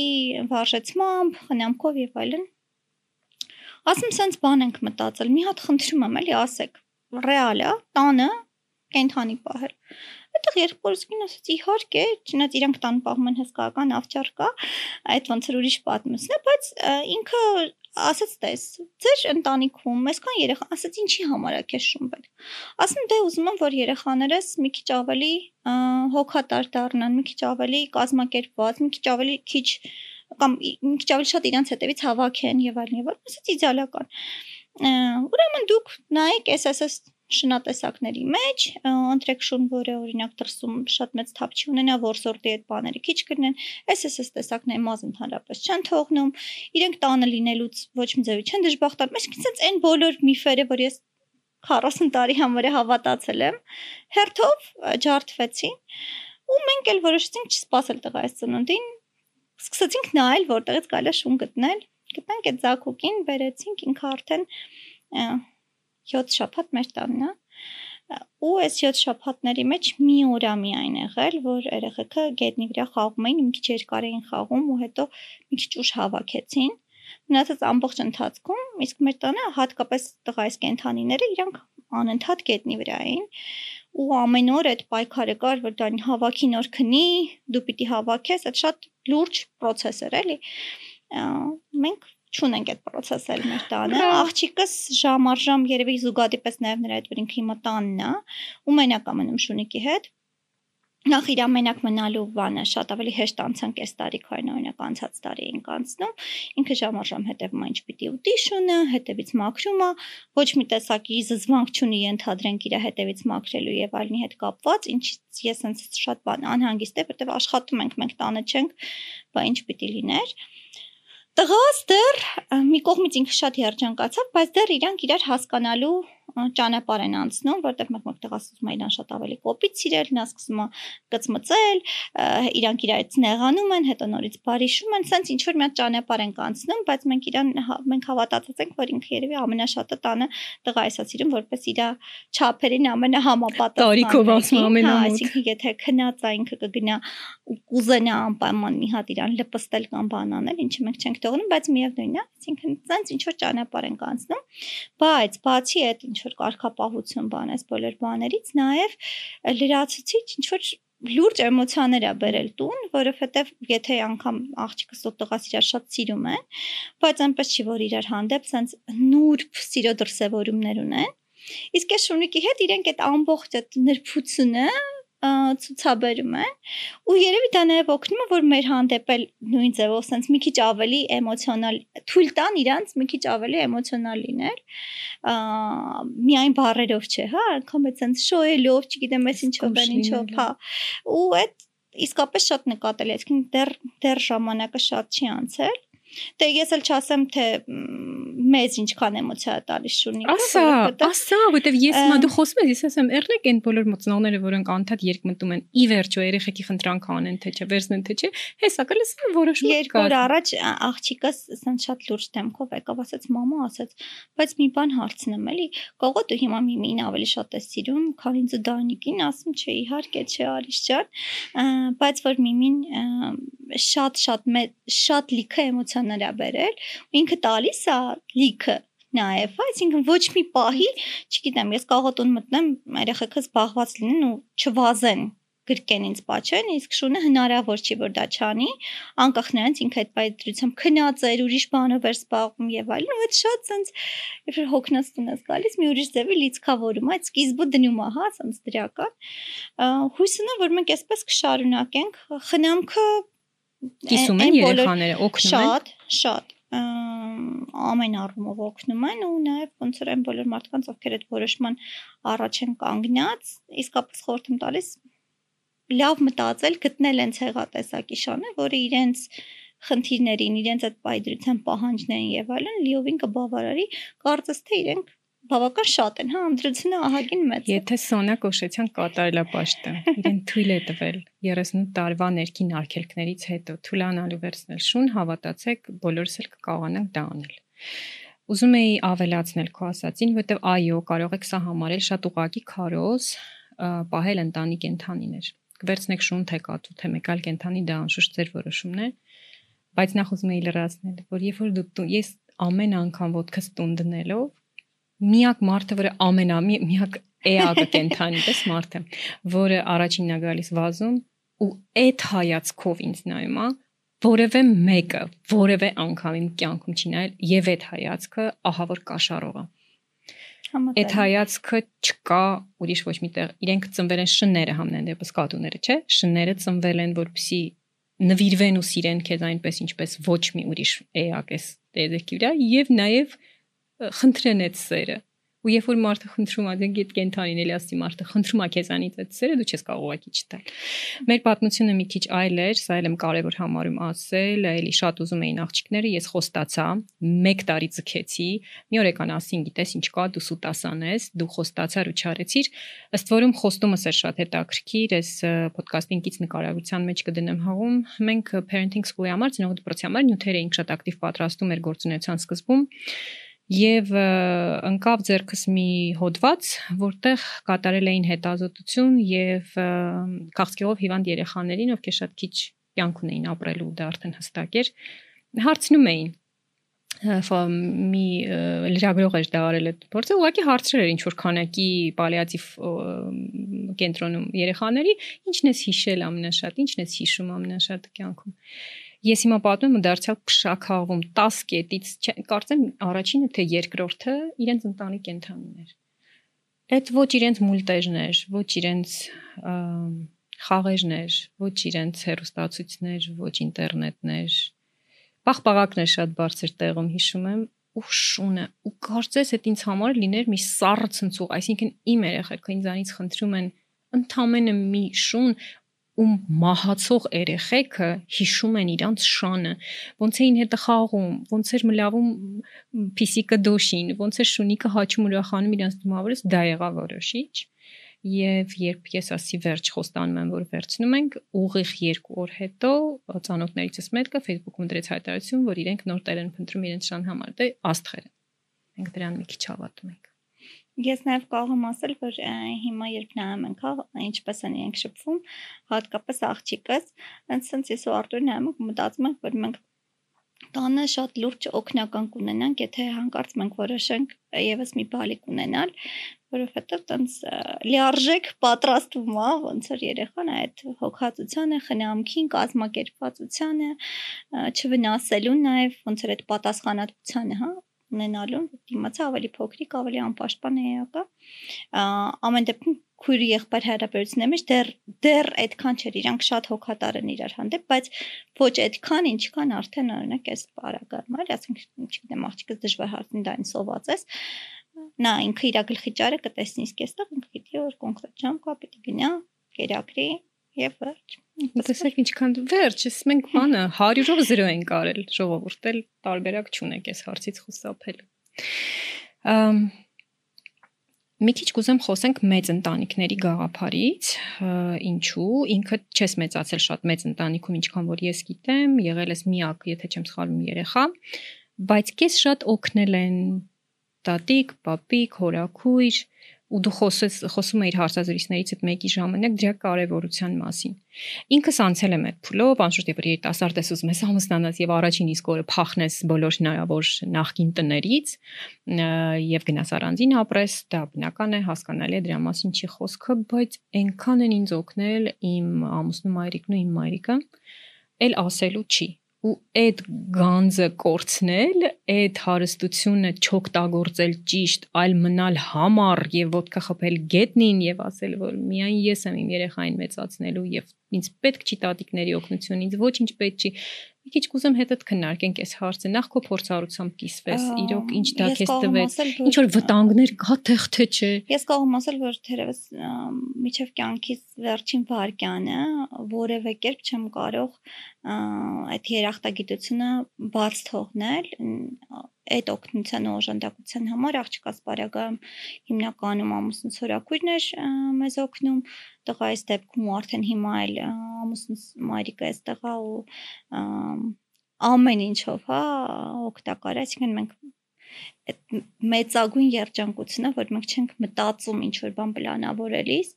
վարժեցմամբ, խնամքով եւ այլն։ Ասում sense բան ենք մտածել։ Մի հատ խնդրում եմ, էլի ասեք։ Ռեալ է, տանը կենթանի պահել։ Այդտեղ երբ Պոլսկին ասաց իհարկե, չնայած իրանք տան պահում են հսկական ավճար կա, այդ ոնց որ ուրիշ պատմությունն է, բայց ինքը ասաց տես, ձեր ընտանիքում այսքան երեխա, ասաց ինչի համար է քեզ շուն պետք։ Ասում դե ուզում եմ որ երեխաներս մի քիչ ավելի հոգատար դառնան, մի քիչ ավելի կազմակերպված, մի քիչ ավելի քիչ կամ մի քիչ ավելի շատ իրանց հետևից հավաքեն եւ այլն եւ այլն, ասաց իդեալական։ Ուրեմն դուք նայեք SSS շնատեսակների մեջ, ընտրեք շուն, որը օրինակ դրսում շատ մեծ թափ չի ունենա, որսորտի այդ բաները քիչ կրնեն, SSS տեսակների մազ ընդհանրապես չեն թողնում, իրենք տանը լինելուց ոչ մի ձևի չեն դժբախտանում, այսինքն sense այն բոլոր միֆերը, որ ես 40 տարի համար հավատացել եմ, հերթով ջարդվեցին ու մենք էլ որոշեցինք չսպասել տղայիս ծնունդին, սկսեցինք նայել որտեղից կարելի է շուն գտնել, գտանք այդ զակուկին, բերեցինք ինքը արդեն 7 շաբաթ մեր տանն է ու այս 7 շաբաթների մեջ մի օր է միայն եղել, որ երեխեքը գետնի վրա խաղում էին, մի քիչ երկար էին խաղում ու հետո մի քիչ ուշ հավաքեցին։ Մնացած ամբողջ ընթացքում իսկ մեր տանը հատկապես տղայիս կենթանիները իրանք անընդհատ գետնի վրա էին ու ամեն օր այդ պայքարը կար, որ դա հավաքի նոր քնի, դու պիտի հավաքես, այդ շատ լուրջ process էր, էլի։ Մենք չունենք այդ process-ը մեր տանը։ Աղջիկս ժամ առ ժամ երևի զուգադիպես նաև նրա այդ որ ինքը հիմա տանն է ու մենակ է մնում շունիկի հետ նախ իր ամենակ մնալու բանը շատ ավելի հեշտ անցանք այս տարիքային օրինակ անցած տարի էինք անցնում ինքը ժամ առ ժամ հետևում է ինչ պիտի ուտի շունը հետևից մաքրում է ոչ մի տեսակի զզվանք չունի ընդհանրենք իր հետևից մաքրելու եւ այլնի հետ կապված ինչ ես sense շատ բան անհանգիստ է որտեվ աշխատում ենք մենք տանը չենք բա ինչ պիտի լիներ Տղաս դեռ մի կողմից ինքը շատ երջանկացավ, բայց դեռ իրանք իրար հասկանալու ճանապարհ են անցնում, որտեղ մեկ-մեկ տղաս ուզում է իրան շատ ավելի կոպիտ սիրել, նա սկսում է կծմծել, իրանք իրարից նեղանում են, հետո նորից բարիշում են, սենց ինչ որ մի հատ ճանապարհ են անցնում, բայց մենք իրան հա, մենք հավատացած ենք, որ ինքը երևի ամենաշատը տանը տղա էսա սիրում, որպես իր չափերին ամենահամապատասխան։ Տարիքով ասում հա, ամենամոտ։ Այսինքն եթե քնած է ինքը կգնա ու կուզենա անպայման մի հատ իրան լպստել կամ բան անել, ինչը մենք չենք թողնում, բայց միևնույնն է, այսինքն ցած ինչ որ ճանապարհ ենք անցնում, բայց բացի այդ ինչ որ կարգապահություն բան էս բոլոր բաներից, նաև լրացուցիչ ինչ որ լուրջ էմոցիաներ է բերել տուն, որովհետև եթե անգամ աղջիկս ու տղաս իրար շատ սիրում են, բայց այնպես չի որ իրար հանդեպ sense նուրբ սիրո դրսևորումներ ունեն, իսկ այս շունիկի հետ իրենք այդ ամբողջ այդ նրբությունը ցուցաբերում են ու երևի դա նաև օգնում է որ մեր հանդեպ էլ նույն ձևով sense մի քիչ ավելի էմոցիոնալ թույլ տան իրանց մի քիչ ավելի էմոցիոնալ լինել միայն բարերով չէ հա անգամ այդ sense շոյելով չգիտեմ ես ինչով են ինչով հա ու այդ իսկապես շատ նկատել է այսինքն դեռ դեռ ժամանակը շատ չի անցել Դե ես էլ չասեմ թե մեզ ինչքան էմոցիա տալիս շունիկը։ Ասա, ասա, որտեվ ես հիմա դու խոսում ես, ես ասեմ, եռնեք այն բոլոր մոծնողները, որոնք անդադ երկմտում են, ի վերջո երեխեքի խնդրանք անեն, թե չէ, վերցնեն թե չէ, հեսա կլսեմ որոշում կա։ Երկու օր առաջ աղջիկս ասեն շատ լուրջ դեմքով եկավ, ասաց մամա, ասաց, բայց մի բան հարցնեմ, էլի, կողո դու հիմա միմին ավելի շատ ես սիրում, քան ինձ Դանիկին, ասում չէ, իհարկե չէ, Արիշ ջան, բայց որ միմին շատ շատ շատ լիքը էմոցիա նրա բերել ու ինքը տալիս է լիքը նաև, այսինքն ոչ մի պահի, չգիտեմ, ես կաղոտուն մտնեմ, երեխեքը զբաղված լինեն ու չվազեն գրկեն ինձ պաչեն, իսկ շունը հնարավոր չի որ դա չանի, անկախ նրանց ինքը այդ բայդրությամբ քնած էր, ուրիշ բանով էր զբաղվում եւ այլն, ու այդ շատ sense երբ որ հոգնածություն ես գալիս, մի ուրիշ ձևի լիցքավորում, այդ սկիզբը դնում է, հա, sense դրական։ Հույսն է, որ մենք այսպես կշարունակենք, խնամքը Կիսում են երեխաները, օգնում են։ Շատ, շատ ամեն առումով օգնում են ու նաև ոնց որ այն բոլոր մարդկանց, ովքեր այդ որոշման առաջ են կանգնած, իսկապես խորհուրդ եմ տալիս լավ մտածել, գտնել այն ցեղատեսակի շանը, որը իրենց խնդիրներին, իրենց այդ պայդրության պահանջներին եւ այլն լիովին կբավարարի, կարծես թե իրենք բավական շատ են, հա, անդրությունը ահագին մեծ է։ Եթե Սոնա Կոշեցյան կատարելապաշտը իրեն թույլ է տվել 38 տարվա ներքին արգելքներից հետո թուլանալու վերցնել շուն, հավատացեք, բոլորս էլ կկարողանանք դա անել։ Ուզում էի ավելացնել քո ասածին, որովհետև այո, կարող եք սա համարել շատ ուղակի քարոզ, պահել ընտանի կենթանիներ։ Կվերցնեք շուն թե կատու, թե մեկ այլ կենթանի, դա անշուշտ ձեր որոշումն է, բայց նախ ուզում էի լրացնել, որ երբ որ դու ես ամեն անգամ ոդքս տուն դնելով միակ մարդը, որը ամենա միակ էակը կենթանի պես մարդը, որը առաջինն է գալիս վազում ու այդ հայացքով ինձ նայում է, որևէ մեկը, որևէ անգամ իմ կյանքում չի նայել եւ այդ հայացքը ահա որ կաշառող է։ Այդ հայացքը չկա ուրիշ ոչ միտեղ։ Իրենք ծնվել են շները համնեն դեպս կատուները, չէ՞։ Շները ծնվել են, որպեսի նվիրվեն ու սիրեն քեզ այնպես ինչպես ոչ մի ուրիշ էակ էս դեզեկի վրա եւ նաեւ խնդրեն այդ սերը ու երբ որ մարդը խնդրում է դենք այդ կենթանին էլի ասի մարդը խնդրում է քեզանից այդ սերը դու չես կարող ուղակի չտալ մեր պատմությունը մի քիչ այլ էր սա էլ եմ կարևոր համարում ասել էլի շատ ուզում էին աղջիկները ես խոստացա 1 տարի ցկեցի մի օր եկան ասին գիտես ինչ կա դու սուտասանես դու խոստացար ու չարեցիր ըստ որում խոստումս էր շատ հետաքրքիր ես ոդկասթին կից նկարագրության մեջ կդնեմ հաղում մենք parenting school-ի համար ծնողի դպրոցի համար նյութեր էինք շատ ակտիվ պատրաստում մեր գործունեության սկզբում եւ ընկավ ձերքս մի հոդված, որտեղ կատարել էին հետազոտություն եւ քաղցկեղով հիվանդ երեխաներին, ովքեր շատ քիչ կյանք ունեին ապրելու, դա արդեն հստակ էր, հարցնում էին մի լրագրող էր դա արել այդ փորձը ուղղակի հարցրել էր ինչ որ քանակի պալիատիվ կենտրոնում երեխաների ինչն է հիշել ամենաշատ ինչն է հիշում ամենաշատ կյանքում Ես հիմա պատմում եմ դարձյալ փշակաղում 10 կետից, կարծեմ առաջինը թե երկրորդը իրենց ընտանի կենթանիներ։ Այդ ոչ իրենց մուլտեժներ, ոչ իրենց խաղերներ, ոչ իրենց հերոստացույցներ, ոչ ինտերնետներ։ Պաղպաղակներ շատ բարձր տեղում հիշում եմ ու շունը ու կարծես այդ ինձ համար լիներ մի սառը ցնցուղ, այսինքն իմ երեխեքը ինձանից խնդրում են ընդամենը մի շուն ում մահացող երեխեքը հիշում են իրանց շանը, ոնց էին հետը խաղում, ոնց էր մլավում փիսիկը դոշին, ոնց էր շունիկը հաչում ուրախանում իրանց դիմավորից, դա եղավ որոշիչ։ Եվ երբ ես ասի վերջ խոստանում եմ, որ վերցնում ենք, ուղիղ 2 օր հետո ծանոթներիցս մեկը Facebook-ում դրեց հայտարարություն, որ իրենք նոր տեր են փնտրում իրենց շան համար։ Դե աստղեր։ Մենք դրան մի քիչ հավատում ենք։ Ես նաև կարող եմ ասել, որ հիմա երբ նայում ենք, հա, ինչպես են իրենք շփվում, հատկապես աղջիկս, այնց sense ես ու Արտուրը նայում ենք, մտածում ենք, որ մենք տանը շատ լուրջ օգնական կունենանք, եթե հանկարծ մենք որոշենք եւս մի բալիկ ունենալ, որովհետեւ տենց լիարժեք պատրաստվում է ոնց որ երեխան այդ հոգացությանը, խնամքին, կազմակերպվածությանը, չվնասելուն նաև ոնց որ այդ պատասխանատվությանը, հա, ունենալուն դիմացը ավելի փոքրիկ, ավելի անպաշտպան է եկա։ Ամեն դեպքում քույրի եղբայր հարաբերությունների մեջ դեռ դեռ այդքան չէր, իրանք շատ հոգատար են իրար հանդեպ, բայց ոչ այդքան, ինչքան արդեն օրինակ այս բարակարում այլ, ասենք, չգիտեմ, աղջիկս դժվար հարցին դա ինձ սոված ես, նա ինքը իր գլխի ճարը կտեսնի իսկ այստեղ ինքը գիտի որ կոնկրետ ժամ կա, պիտի գնա, կերակրի եւ վերջ։ Տեսեք ինչքան վերջ, ես մենք բանը 100-ով 0 ենք արել, ժողովուրդ էլ տարբերակ չունեք այս հարցից խուսափելու։ Ամ Մի քիչ կուզեմ խոսենք մեծ ընտանիքների գաղափարից, ինչու ինքը չես մեծացել շատ մեծ ընտանիքում, ինչքան որ ես գիտեմ, եղել ես միակ, եթե չեմ սխալվում, երեխա, բայց քեզ շատ օգնել են տատիկ, պապիկ, հորաքույր, ու դու խոսես խոսում ես հարցազրույցներից այդ մեկի ժամանակ դրա կարևորության մասին։ Ինքս անցել եմ այդ փուլով, անշուշտ երբ երիտասարդ ես ուզում ես ամուսնանաս եւ առաջին իսկ օրը փախնես բոլոր հնարավոր նախկին տներից եւ գնաս առանձին ապրես, դա բնական է, հասկանալի է, դրա մասին չի խոսքը, բայց այնքան են ինձ օգնել իմ ամուսնու մայրիկն ու իմ մայրիկը, ել ասելու չի ու այդ գանձը կորցնել, այդ հարստությունը չօգտագործել ճիշտ, այլ մնալ համառ եւ ոդկա խփել գետնին եւ ասել որ միայն ես եմ իմ երեխային մեծացնելու եւ ինձ պետք չի տատիկների օգնություն, ինձ ոչինչ պետք չի մի քիչ կուզեմ հետդ քննարկենք այս հարցը նախ քո փորձառությամբ կիսվես իրոք ինչ դա քեզ տվեց ինչ որ վտանգներ կա թեղ թե չէ ես կարող ասել որ թերևս միջև կյանքից վերջին վարկյանը որևէ կերպ չեմ կարող այդ երախտագիտությունը բաց թողնել այդ օգնության ու օժանդակության համար աղջկաս բարագայում հիմնականում ամուսնուց հորակույրն էր մեզ օգնում տղայիս դեպքում ու արդեն հիմա էլ ամուսնուց մայրիկը էստեղ է ու ամեն ինչով հա օգտակար է այսինքն մենք այդ մեծագույն երջանկությունը որ մենք չենք մտածում ինչ որ բան պլանավորելիս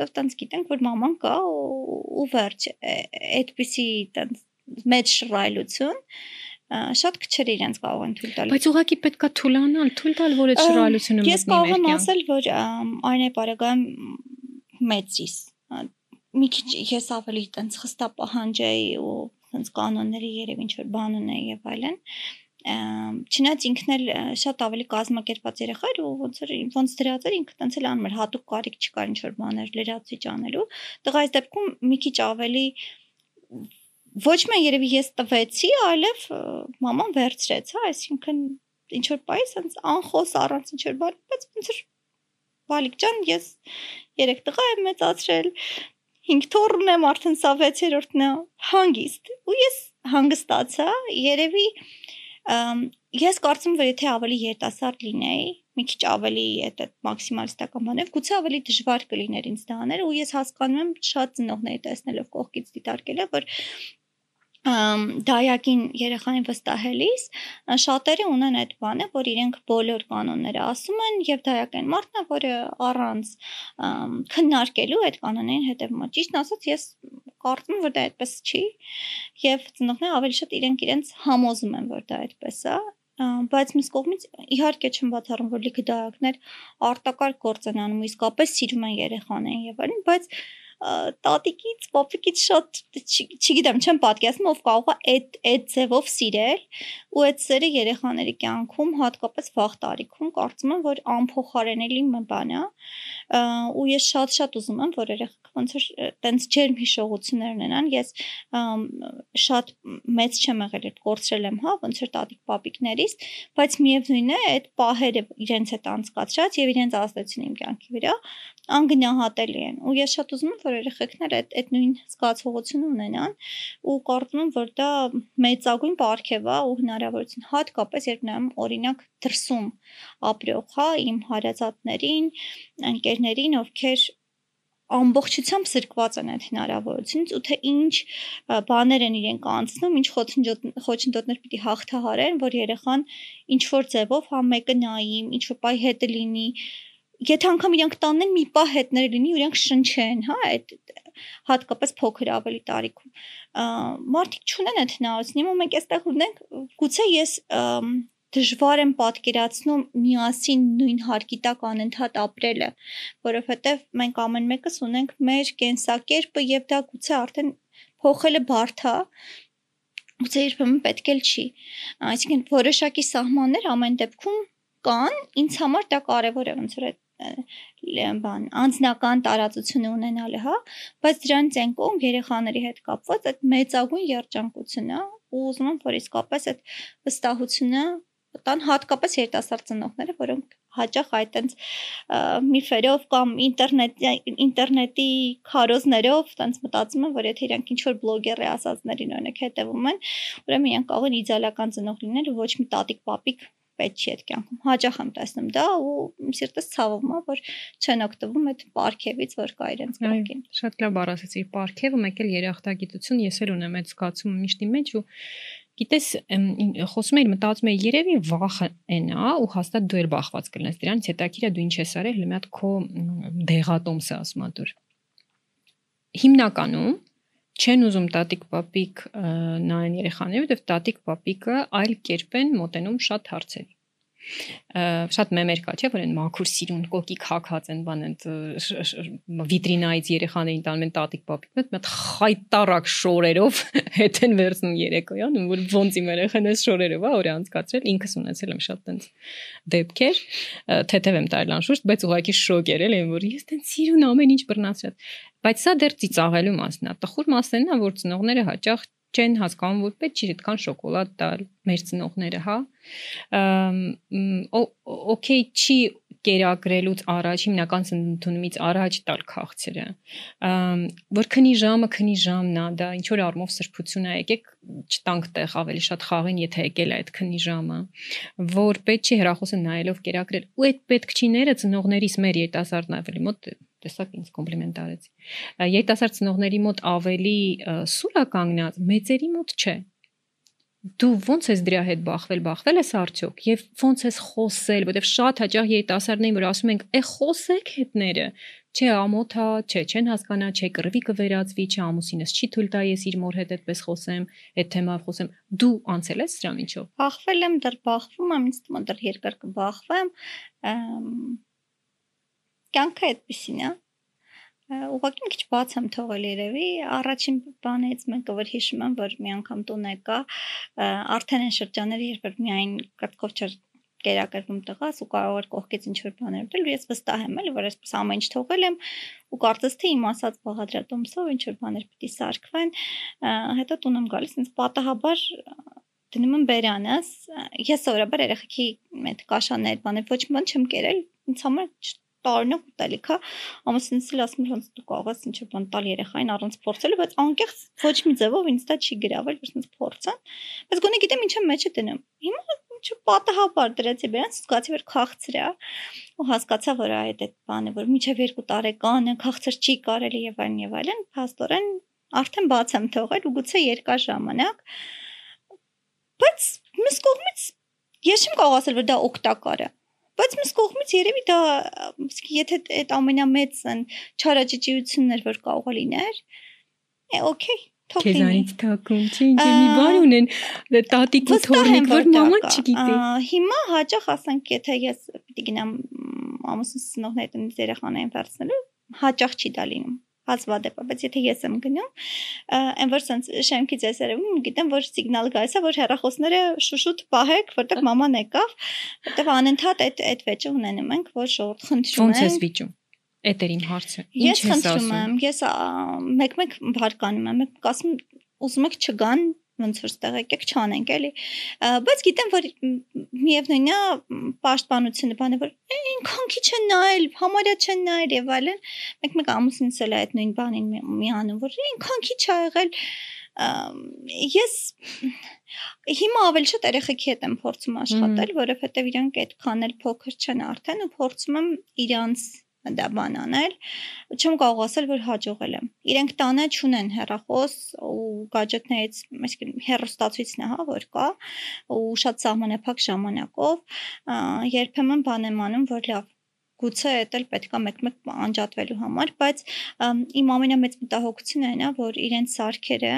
դեռ տենց գիտենք որ մաման կա ու վերջ այդպիսի տենց մեծ շռայլություն շատ քչեր իրենց կարող են թույլ տալ։ Բայց ուղղակի պետքա թուլանալ, թույլ տալ, որ այդ շռայլությունը մտնի մեր կյանք։ Ես կարող եմ ասել, որ այն է բարեկամ մեծիս։ Մի քիչ ես ավելի տենց խստա պահանջեի ու տենց կանոնների երև ինչ որ բան ունեի եւ այլն չնայած ինքն էլ շատ ավելի կազմակերպած երեխա էր ու ոնց որ ոնց դրած էր ինքը տենց էլ անում էր հատուկ կարիք չկար ինչ որ բաներ լրացիչ անելու տղայիս դեպքում մի քիչ ավելի ոչ միայն երևի ես տվեցի, այլև մաման վերցրեց, հա, այսինքն ինչ որ sense անխոս առանց ինչ որ բան, բայց ոնց որ Բալիկ ջան, ես երեք տղա եմ մեծացրել, 5 թոռն եմ, արդեն սա 6-րդն է, հանգիստ։ Ու ես հանգստացա, երևի ես կարծում որ եթե ավելի երիտասարդ լինեի, մի քիչ ավելի այդ մաքսիմալիստական բաներ, գուցե ավելի դժվար կլիներ ինձ դա անել ու ես հասկանում եմ շատ ծնողների տեսնելով կողքից դիտարկելը, որ դայակին երեխային վստահելիս շատերը ունեն այդ բանը, որ իրենք բոլոր կանոնները ասում են եւ դայակային մարդն է, որը առանց քննարկելու այդ կանոններին հետևում է։ Ճիշտն ասած, ես կարծում եմ, որ դա այդպես չի եւ ծնողները ավելի շատ իրենք իրենց համոզում են, որ դա այդպես է բայց մյուս կողմից իհարկե չեմ բացառում որ լիքը դայակներ արտակարգ գործ են անում իսկապես սիրում են երեխաներին եւ այլն բայց տատիկից, պապիկից շատ չգիտեմ, չեմ պատկերացնում ով կարող է այդ այդ ձևով սիրել ու այդ սերը երեխաների կյանքում հատկապես վաղ տարիքում կարծում եմ որ անփոխարինելի մի բան է ու ես շատ-շատ ուզում եմ որ երեխաք ոնց որ տենց ջերմ հիշողություններ ունենան ես շատ մեծ չեմ եղել այդ կորցրել եմ հա ոնց որ տատիկ պապիկներից բայց միևնույն է այդ պահերը իրենց հետ անցկացրած եւ իրենց ազդեցություն իմ կյանքի վրա անգնահատելի են ու ես շատ ուզում եմ որ երեխեքներ այդ այդ նույն զգացողությունը ունենան ու կարծում եմ որ դա մեծագույն պարգև է ու հնարավորություն հատկապես երբ նայում օրինակ դրսում ապրող հա իմ հարազատներին ընկերներին ովքեր ամբողջությամբ սրկված են այդ հնարավորությունից ու թե ինչ բաներ են իրենք անցնում, ինչ խոչընդոտներ պիտի հաղթահարեն, որ երեխան ինչ որ ձևով հա մեկը նայի, ինչ որ բայ հետը լինի, եթե անգամ իրանք տանեն մի պահ հետներ լինի, իրանք շնչեն, հա, այդ հատկապես փոքր ավելի տարիքում։ Մարդիկ չունեն այդ հնարավորություն։ Հիմա մենք այստեղ ունենք, գուցե ես դժվար եմ պատկերացնում միասին նույն հարկի տակ անընդհատ ապրելը, որովհետև մենք ամեն մեկս ունենք մեր կենսակերպը եւ դա գուցե արդեն փոխելը բարդ է, գուցե երբեմն պետք էլ չի։ Այսինքն որոշակի սահմաններ ամեն դեպքում կան, ինձ համար դա կարևոր է ոնց որ այդ բան անձնական տարածություն ունենալը, հա, բայց դրանից են կողմ երեխաների հետ կապված այդ մեծագույն երջանկությունը ու ուզում եմ որ իսկապես այդ վստահությունը տան հատկապես երիտասարդ ծնողները, որոնք հաճախ այդ այնց միֆերով կամ ինտերնետ ինտերնետի քարոզներով այնց մտածում են, որ եթե իրանք ինչ որ բլոգեր է ասածներին օրինակ հետևում են, ուրեմն իրանք կարող են իդեալական ծնող լինել ոչ մի տատիկ պապիկ պետք չի այդ կյանքում։ Հաճախ եմ տեսնում դա ու սիրտս ցավում է, որ չեն օգտվում այդ պարքևից, որ կա իրենց կողքին։ Շատ լավ բառացեցի պարքևը, մեկ էլ երախտագիտություն, ես էլ ունեմ այդ զգացումը միշտի մեջ ու Գիտես, խոսում էի, մտածում էի, երևի վախը այն է ու հաստատ դու էլ բախված կլինես դրանից, հետաքրքիր է դու ինչ ես արել, հատ քո դեղատոմսը ասում ադուր։ Հիմնականում չեն ուզում տատիկ պապիկ նայեն երեխաները, որովհետև տատիկ պապիկը այլ կերպ են մոտենում շատ հարցերի շատ մեմեր կա, չէ, որ այն մաքուր սիրուն կոկիկ հակած են բան են վիտրինայից երեխաներին տանում են տատիկ պապիկ մոտ մտ խայտարակ շորերով [LAUGHS] հետ են վերցնում երեկոյան, որ ոնց իմ երեխան էս շորերով է օրը անցկացրել, ինքս ունեցել եմ շատ տենց դեպքեր, թեթև եմ տարել անշուշտ, բայց ուղղակի շոկ էր էլ, որ ես տենց սիրուն ամեն ինչ բռնացրած բայց սա դեռ ծիծաղելու մասն է։ Տխուր մասն է, որ ծնողները հաճախ չեն հասկանում, որ պետք չի այդքան շոկոլադ տալ մեր ծնողները, հա։ օքեյ չի կերակրելուց առաջ հիմնական ընդունումից առաջ տալ քաղցրը որ քնի ժամը քնի ժամն է դա ինչ որ արմով սրբություն է եկեք չտանք տեղ ավելի շատ խաղին եթե եկել է այդ քնի ժամը որ պետք չի հրախոսը նայելով կերակրել ու այդ պետք չիները ծնողներիս մեր երիտասարդն ավելի մոտ տեսակ ինձ կոմպլիմենտ արեցի երիտասարդ ծնողների մոտ ավելի սուր է կանգնած մեծերի մոտ չէ դու ո՞նց ես դրա հետ բախվել, բախվել ես արդյոք եւ ո՞նց ես խոսել, որովհետեւ շատ հաճախ երիտասարդներին որ ասում ենք, «Է խոսեք հետները»։ Չէ, ամոթա, չէ, չեն հասկանա, չէ, կռվի կվերածվի, չէ, ամուսինս չի թույլ տա ես իր մոր հետ այդպես խոսեմ, այդ թեմայով խոսեմ։ Դու անցել ես սրա միջով։ Բախվել եմ, դեռ բախվում եմ, ինձ թվում է դեռ երկար կբախվեմ։ Կյանքը այդպեսին է ուղղակի մի քիչ բաց եմ թողել երևի առաջին բանից մեկը որ հիշում եմ որ մի անգամ տուն եկա արդեն այն շրջանները երբ որ միայն կրկով չեր կերակրվում տղաս ու կարող էր կողքից ինչ որ բաներ դել ու ես վստահ եմ էլի որ այսպես ամեն ինչ թողել եմ ու կարծես թե իմ ասած բաղադրատոմսով ինչ որ բաներ պիտի սարքվեն հետո տուն եմ գալիս ինձ պատահաբար դնում եմ բերանս ես սովորաբար երեխեքի այդ կաշաներ բաներ ոչ մի բան չեմ կերել ինձ համար տարօրինակ ուտելիք է ամուսինս էլ ասում ոնց դու կարող ես ինչ-որ բան տալ երեխային առանց փորձելու բայց անկեղծ ոչ մի ձևով ինձ դա չի գրավել որ ինձ փորձան բայց գոնե գիտեմ ինչը մեջ է դնում հիմա ինչ պատահաբար դրեցի բերած զգացի որ քաղցր է ու հասկացա որ այդ այդ բանը որ միջև 2 տարեկան է քաղցր չի կարելի եւ այլն եւ այլն փաստորեն արդեն բաց եմ թողել ու գուցե երկար ժամանակ բայց մյուս կողմից ես չեմ կարող ասել որ դա օգտակար է Բայց մյուս կողմից երևի դա եթե այդ ամենամեծ են չարաճճիություններ որ կարող լիներ, է օքեյ, Քեզանից թակում, չի ինչ մի բան ունեն տատիկ ու թորնիկ, որ մաման չգիտի։ Հիմա հաճախ ասենք, եթե ես պիտի գնամ ամուսնուս ծնողների տնից երեխաներին վերցնելու, հաճախ չի դա լինում հազվադեպ, բայց եթե ես եմ գնում, այն որ sense շեմքից ես երևում, գիտեմ, որ սիգնալ գալիս է, որ հեռախոսները շուշուտ պահեք, որտեղ մաման եկավ, որտեղ անընդհատ այդ այդ վեճը ունենում ենք, որ շորտ խնդրում են։ Ոնց ես վիճում։ Էդ էր իմ հարցը։ Ես խնդրում եմ, ես մեկ-մեկ բարկանում եմ, մեկ ասում ուզում եք չգան ոնց որ ստեղ եկեք չանենք էլի բայց գիտեմ որ միևնույնն է պաշտպանությունը բանը որ այնքան քիչ են նայել համարյա չեն նայել եւ այլն մեկ մեկ ամուսինս էլ այդ նույն բանին միանում որ այնքան քիչ ա եղել ես հիմա ավելի շատ երեխեքի հետ եմ փորձում աշխատել որովհետեւ իրանք այդքան էլ փոքր չեն արդեն ու փորձում եմ իրանց դա բան անել, չեմ կարող ասել, որ հաջողել եմ։ Իրենք տանը չունեն հեռախոս ու գadgetներից, այսինքն հեռուստացույցն է, հա, որ կա, ու շատ սահմանափակ ժամանակով երբեմն բան եմ անում, որ լավ գուցե դա էլ պետքա մեկ-մեկ անջատվելու համար, բայց իմ ամենամեծ մտահոգությունը այն է, որ իրենց սարքերը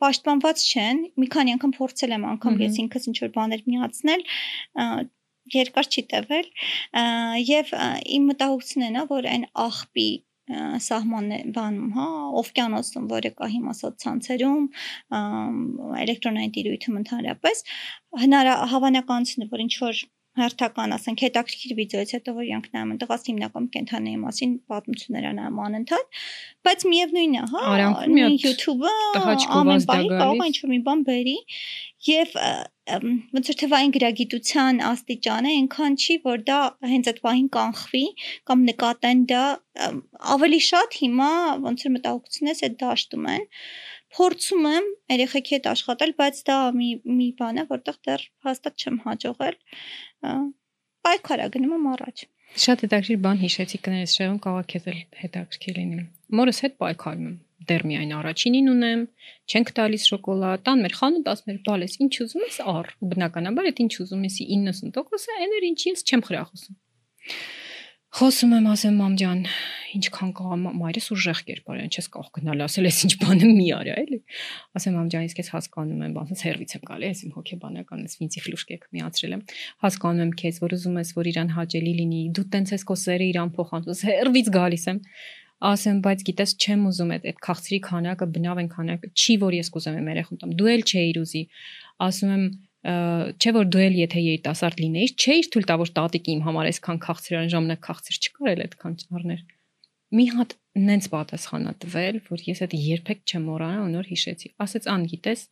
պաշտպանված չեն։ Մի քանի անգամ փորձել եմ անգամ ես ինքս ինչ որ բաներ միացնել, երկար չի տևել եւ իմ մտահոգությունն է, որ այն աղբի սահման բանում, հա, օվկիանոսում, որը կա հիմա սոցցանցերում, էլեկտրոնային տիրույթում ընդհանրապես հնար հավանականությունը, որ ինչ որ հերթական, ասենք, հետաքրքիր վիդեոից հետո որ իրանք նայում են տղաս հիմնական կենթանիի մասին պատմություններ անամ անընդհատ, բայց միևնույնն է, հա, YouTube-ը ամեն բանի կարող է ինչ-որ մի բան բերի եւ ոնց որ թվային գրագիտության աստիճանը այնքան չի, որ դա հենց այդ պահին կանխվի կամ նկատեն դա ավելի շատ հիմա ոնց որ մտահոգությունս այդ դաշտում են փորձում եմ երեխեքի հետ աշխատել, բայց դա մի մի բան է, որտեղ դեռ հաստատ չեմ հաջողել պայքարա գնում եմ առաջ։ Շատ հետաքրքիր բան հիշեցի կներես շեղում կարող քեզ հետաքրքիր լինի։ Մորս հետ պայքարում եմ դեռ միայն առաջինին ունեմ, չենք տալիս շոկոլադ, տան մեր խանութ ասում էր, «Բալես, ինչ ուզում ես առ»։ Բնականաբար այդ ինչ ուզում եսի 90%-ը այն էր, ինչի ես չեմ խրախուսում։ Խոսում եմ, ասեմ մամ ջան, ինչքան կա մայրս ուժեղ կերպարեն, չես կարող գնալ ասել, ես ինչ բանը մի արա, էլի։ Ասեմ մամ ջան, իսկ ես հասկանում եմ, բանից հերվից եմ գալի, ես իմ հոգեբանական ես վինցի ֆլուշկեք միացրել եմ։ Հասկանում եմ քեզ, որ ուզում ես, որ իրան հաճելի լինի, դու տենց ես քո սերը իրան փոխանցում, հերվից գալիս եմ ասեմ, բայց գիտես չեմ ուզում այդ այդ քաղցրի քանակը բնավ են քանակը չի որ ես կուզեմ եմ երախում տամ։ Դու էլ չէիր ուզի։ Ասում եմ չէ որ դու էլ եթե երիտասարդ լինեիր, չէիր թույլ տա որ տատիկի իմ համար այսքան քաղցրան ժամանակ քաղցր չկար էլ այդքան առներ։ Մի հատ նենց պատասխանա տվել, որ ես այդ երբեք չեմ մոռանա ու նոր հիշեցի։ Ասեց ան գիտես,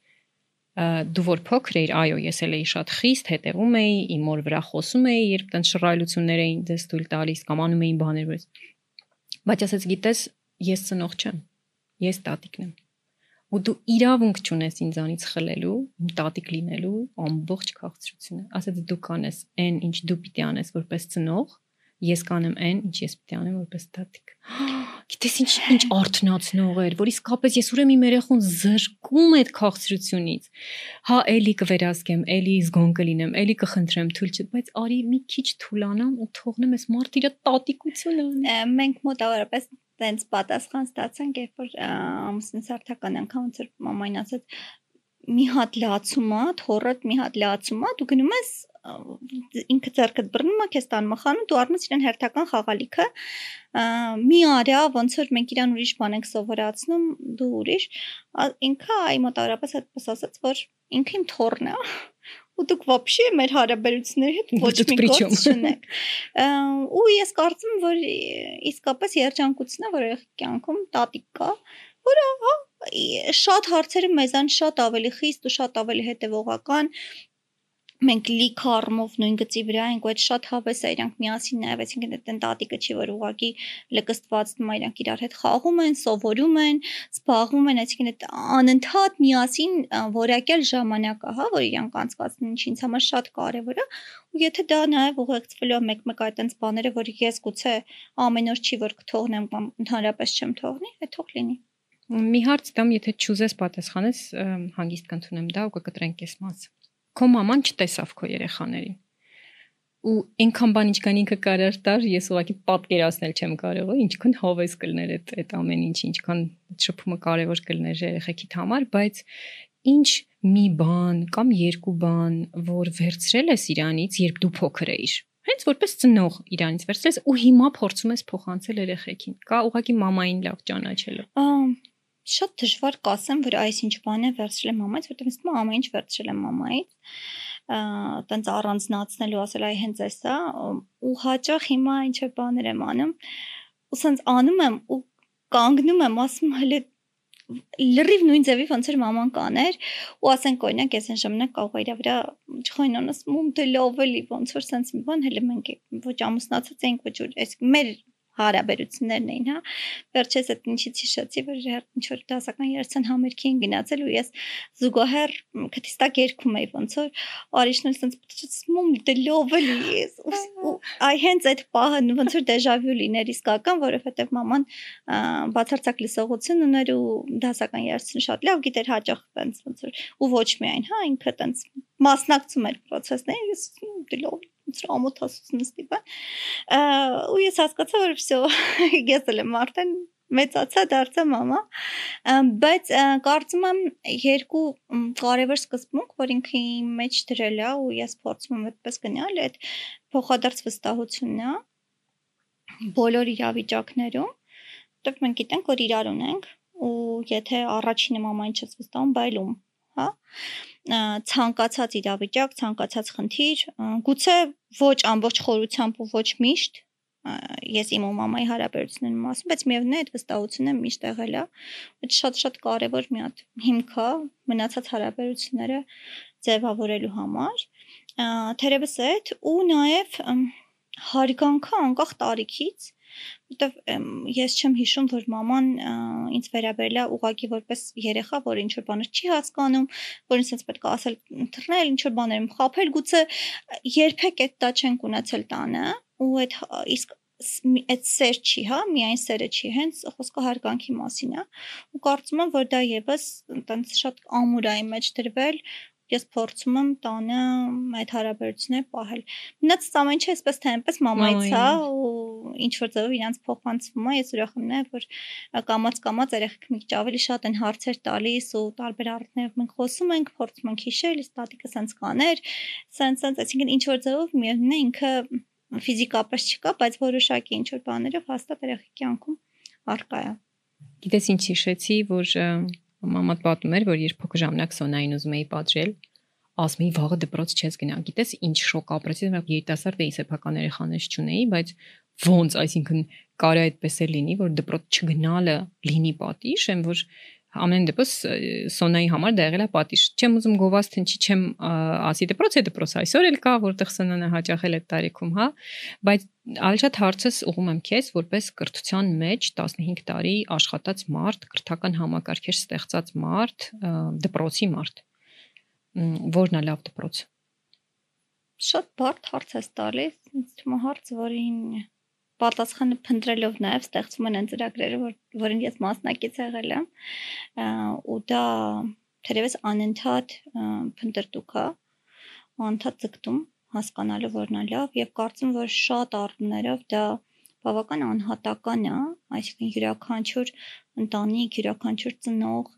դու որ փոքր էիր, այո, ես էլ էի շատ խիստ հետևում էի, իմ մոր վրա խոսում էի, երբ տան շռայլություններ էին դες դուլ տալիս կամ անում էին բաներ Բայց ասած գիտես, ես ծնող չեմ։ Ես տատիկն եմ։ Ու դու իրավունք չունես ինձանից խլելու, տատիկ լինելու ամբողջ քաղցրությունը։ Ասած դու կանես այն, ինչ դու պիտի անես որպես ծնող, ես կանեմ այն, ինչ ես պիտի անեմ որպես տատիկ։ [GASPS] Գիտես ինչ ինչ արթնացնող էր, որ իսկապես ես ուրեմն իմ երախոն զրկում այդ քաղցրությունից։ Հա, էլի կվերահսկեմ, էլի զգոն կլինեմ, էլի կխնդրեմ թույլ չ, բայց արի մի քիչ թուլանամ ու թողնեմ այս մարդը իր տատիկությունը Մենք մոտավորապես տենց պատասխան ստացանք, երբ որ ամուսնուց արդական անգամ ոնց որ մամային ասաց մի հատ լացումա, թորդ մի հատ լացումա, դու գնում ես ինքը ձեռքդ բռնում է, քեզ տան մխանում, դու առնես իրեն հերթական խաղալիքը, մի արյա, ոնց որ մենք իրան ուրիշ բան ենք սովորացնում, դու ուրիշ, ինքը այ մոտավորապես այդպես ասաց, որ ինքը իմ թորն է ու դուք вообще մեր հարաբերությունների հետ ոչ մի գործ չունեք։ Ու ես կարծում եմ, որ իսկապես երջանկությունն է, որ կյանքում տատիկ կա, որը հա շատ հարցերը մեզան շատ ավելի խիստ ու շատ ավելի հետևողական մենք լիք առումով նույն գծի վրա ենք, ու այդ շատ հավես է իրանք միասին նայվեցին այդ տատիկը չի որ ուղակի լկստված նոմա իրանք իրար հետ խաղում են, սովորում են, զբաղվում են, այսինքն այդ անընդհատ միասին որակյալ ժամանակը, հա, որ իրանք անցկացնում ինչ ինձ համար շատ կարևոր է, ու եթե դա նաև ուղեկցվելու է մեկ-մեկ այտենց բաները, որ ես գուցե ամեն օր չի որ կթողնեմ կամ ընդհանրապես չեմ թողնի, այդ թող լինի։ Մի հարց տամ, եթե չուզես պատասխանես, հանգիստ կընդունեմ դա ու կկտրենք այս մասը քո մաման չտեսավ քո երեխաներին ու այնքան բան ինչքան ինքը կարար տար ես ուղղակի պատկերացնել չեմ կարող ինչքան հավես կլներ այդ այդ ամեն ինչ ինչքան շփումը կարևոր կլներ երեխեքիդ համար բայց ինչ մի բան կամ երկու բան որ վերցրել ես իրանից երբ դու փոքր էիր հենց որպես ծնող իրանից վերցրես ու հիմա փորձում ես փոխանցել երեխեքին կա ուղղակի մամային լավ ճանաչելով շատ դժվար կասեմ, որ այսինչ բան է վերցրել եմ մամայից, որտեղ ինձ թվում է ամեն ինչ վերցրել եմ մամայից տենց առանձնացնելու ասել այ հենց էսա ու հաճախ հիմա ինչ է բաներ եմ անում ու սենց անում եմ ու կանգնում եմ ասում հələ լրիվ նույն ձևի ոնց էր մաման կաներ ու ասենք օրինակ ես այն ժամանակ կարող իր վրա չխոյնոնս մում դե լավ էլի ոնց որ սենց մի բան հələ մենք ոչ ամուսնացած էինք ոչ այս մեր հարաբերություններն էին, հա։ Վերջես այդ ինչից հիշեցի, որ ինչ որ դասական երցան համերգի են գնացել ու ես զուգահեռ քթիստակ երգում էի ոնց որ արիշն էլ sense սմում դելով էլի ու այ հենց այդ պահը ոնց որ դեժավյու լիներ իսկական, որովհետև մաման բացարձակ լսողություն ուներ ու դասական երցն շատ լավ գիտեր հաճախ տենց ոնց որ ու ոչ միայն, հա, ինքը տենց մասնակցում էր process-ներին, ես դելով ոնց որ ամոթ ասուցն ստիպա ու ես հասկացա որ վсё [LAUGHS] ես էլ եմ արդեն մեծացա դարձա մամա բայց կարծում եմ երկու կարևոր սկզբունք որ ինքը իմ մեջ դրել է ու ես փորձում եմ այդպես գնալ այդ փոխադարձ վստահությունն է բոլոր իրավիճակներում որտեղ մենք գիտենք որ իրար ունենք ու եթե առաջինը մամային չես վստահում բայլում հա ցանկացած իրավիճակ, ցանկացած խնդիր, գուցե ոչ ամբողջ խորությամբ ու ոչ միշտ ես իմ ու մամայի հարաբերություններում ասում, բայց միևնույն է այդ վստահությունը միշտ եղել է։ Այդ շատ-շատ կարևոր մի հատ հիմք է մնացած հարաբերությունները ձևավորելու համար։ Թերևս այդ ու նաև հարգանքը անկախ տարիքից որտեվ ես չեմ հիշում, որ մաման ինձ վերաբերել է ուղակի որպես երեխա, որ ինչ որ բաներ չի հասկանում, որ ինձ պետք է ասել, թռնել, ինչ որ բաներում խափել, գուցե երբեք այդ դա չենք ունեցել տանը, ու այդ իսկ այդ սեր չի, հա, միայն սերը չի, հենց խոսքը հարգանքի մասին է։ Ու կարծում եմ, որ դա եւս տենց շատ ամուր է իմ մեջ դրվել ես փորձում եմ տանը այդ հարաբերությունները պահել։ Մնաց ամեն ինչ էսպես թե այնպես մամայից հա ու ինչ որ ձևով իրանց փոխանցվում է, ես ուրախ եմ նաև որ կամած կամած երեխեք մի քիչ ավելի շատ են հարցեր տալիս ու տարբեր առիթներով մենք խոսում ենք, փորձում ենք հիշել, իսկ տատիկը սենց կաներ, սենց սենց, այսինքն ինչ որ ձևով միևնույն է ինքը ֆիզիկապես չկա, բայց որոշակի ինչ որ բաներով հաստատ երեխի կյանքում արկա է։ Գիտես ինչ հիշեցի, որ մաման պատում էր, որ երբ փոքր ժամանակ Սոնային ուզում էի պատժել, ասում էի վաղը դպրոց չես գնա։ Գիտես ինչ շոկ ապրեցի, որ երիտասարդ էի սեփական երեխաներ չունեի, բայց ոնց, այսինքն կարա այդպես է լինի, որ դպրոց չգնալը լինի պատիժ, եմ որ ամեն դեպս Սոնայի համար դա եղել է պատիժ։ Չեմ ուզում գովաս թնչի, չեմ ասի դպրոց է դպրոց այսօր էլ կա, որտեղ Սոնան է հաճախել այդ տարիքում, հա, բայց ալչատ հարցս ուղում եմ քեզ որպես կրթության մեջ 15 տարի աշխատած մարդ, կրթական համակարգեր ստեղծած մարդ, դպրոցի մարդ։ Որն է լավ դպրոց։ Շատ բարդ հարց է տալիս, ինձ թվում է հարց, որին պատասխանը փնտրելով նաև ստեղծվում են այն ծրագրերը, որ, որին ես մասնակից եղել եմ, ու դա թերևս անընդհատ փնտրտուք է, անընդհատ ձգտում հասկանալու որն է լավ եւ կարծում որ շատ առումներով դա բավական անհատական է, այսինքն յուրաքանչյուր ընտանիք, յուրաքանչյուր ծնող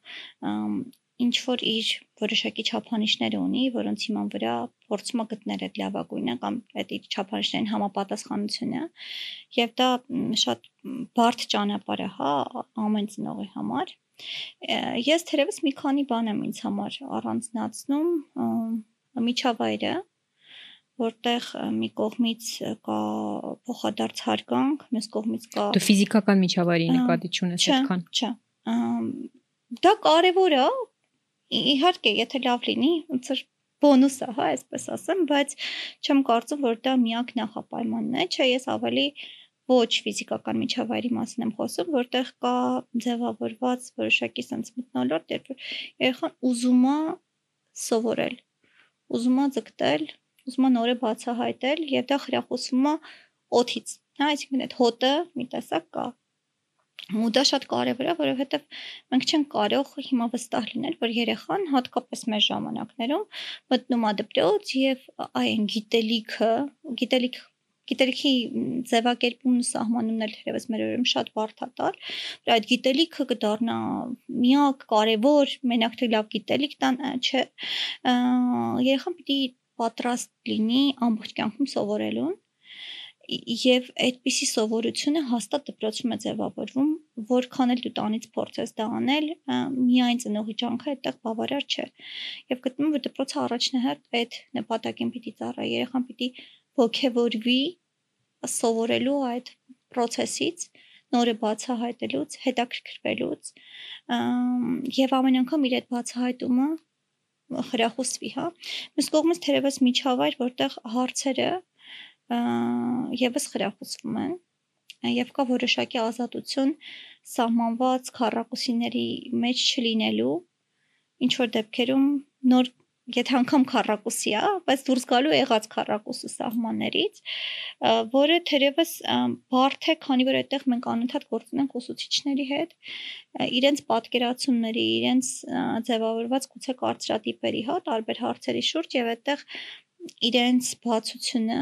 ինչ որ իր որոշակի չափանիշներ ունի, որոնց հիման վրա փորձում է գտնել այդ լավագույնը կամ այդ իր չափանիշներին համապատասխանությունը, եւ դա շատ բարդ ճանապարհ է, հա, ամեն ծնողի համար։ Ես թերևս մի քանի բան եմ ինձ համար առանձնացնում միջավայրը, որտեղ մի կողմից կա փոխադարձ հարգանք, մյուս կողմից կա Դու ֆիզիկական միջավայրի նկատի չունես այդքան։ Չէ, դա կարևոր է, իհարկե, եթե լավ լինի, ոնց որ բոնուս է, հա, այսպես ասեմ, բայց չեմ կարծում, որ դա միակ նախապայմանն է, չէ, ես ավելի ոչ ֆիզիկական միջավայրի մասին եմ խոսում, որտեղ կա ձևավորված որոշակի sense մտնոլորտ, երբ որ երեխան ուզում է սովորել, ուզում է ձգտել, ուզում է նորը բացահայտել եւ դա խրախուսվում է օթից։ Հա, այսինքն այդ հոտը մի տեսակ կա, ու դա շատ կարևոր է, որովհետև մենք չենք կարող հիմա վստահ լինել, որ երեխան հատկապես մեր ժամանակներում մտնում է դպրոց եւ այն գիտելիքը, գիտելիք գիտելիքի ձևակերպումն ու սահմանումն էլ թերևս մեր օրերում շատ բարդ է տալ, որ այդ գիտելիքը կդառնա միակ կարևոր, մենակ թե լավ գիտելիք տան, չէ, երեխան պիտի պատրաստ լինի ամբողջ կյանքում սովորելուն եւ այդպիսի սովորությունը հաստատ դպրոցում է ձևավորվում, որքան էլ դու տանից փորձես դա անել, միայն ծնողի ջանքը այդտեղ բավարար չէ։ Եվ գտնում որ դպրոցը առաջնահերթ այդ նպատակին պիտի ծառայի, երեխան պիտի ողջևորվի սովորելու այդ process-ից, նորը բացահայտելուց, հետաքրքրվելուց, եւ ամեն անգամ իր այդ բացահայտումը խրախուսվի, հա։ Մյուս կողմից թերևս միջավայր, որտեղ հարցերը եւս խրախուսվում են եւ կա որոշակի ազատություն սահմանված քառակուսիների մեջ չլինելու ինչ որ դեպքերում նոր եթե անգամ քառակուսի է, բայց դուրս գալու եղած քառակուսու սահմաններից, որը թերևս բարդ է, քանի որ այդտեղ մենք անընդհատ գործում ենք ուսուցիչների հետ, իրենց պատկերացումների, իրենց ձևավորված գուցե կարծրատիպերի, հա, տարբեր հարցերի շուրջ եւ այդտեղ իրենց բացությունը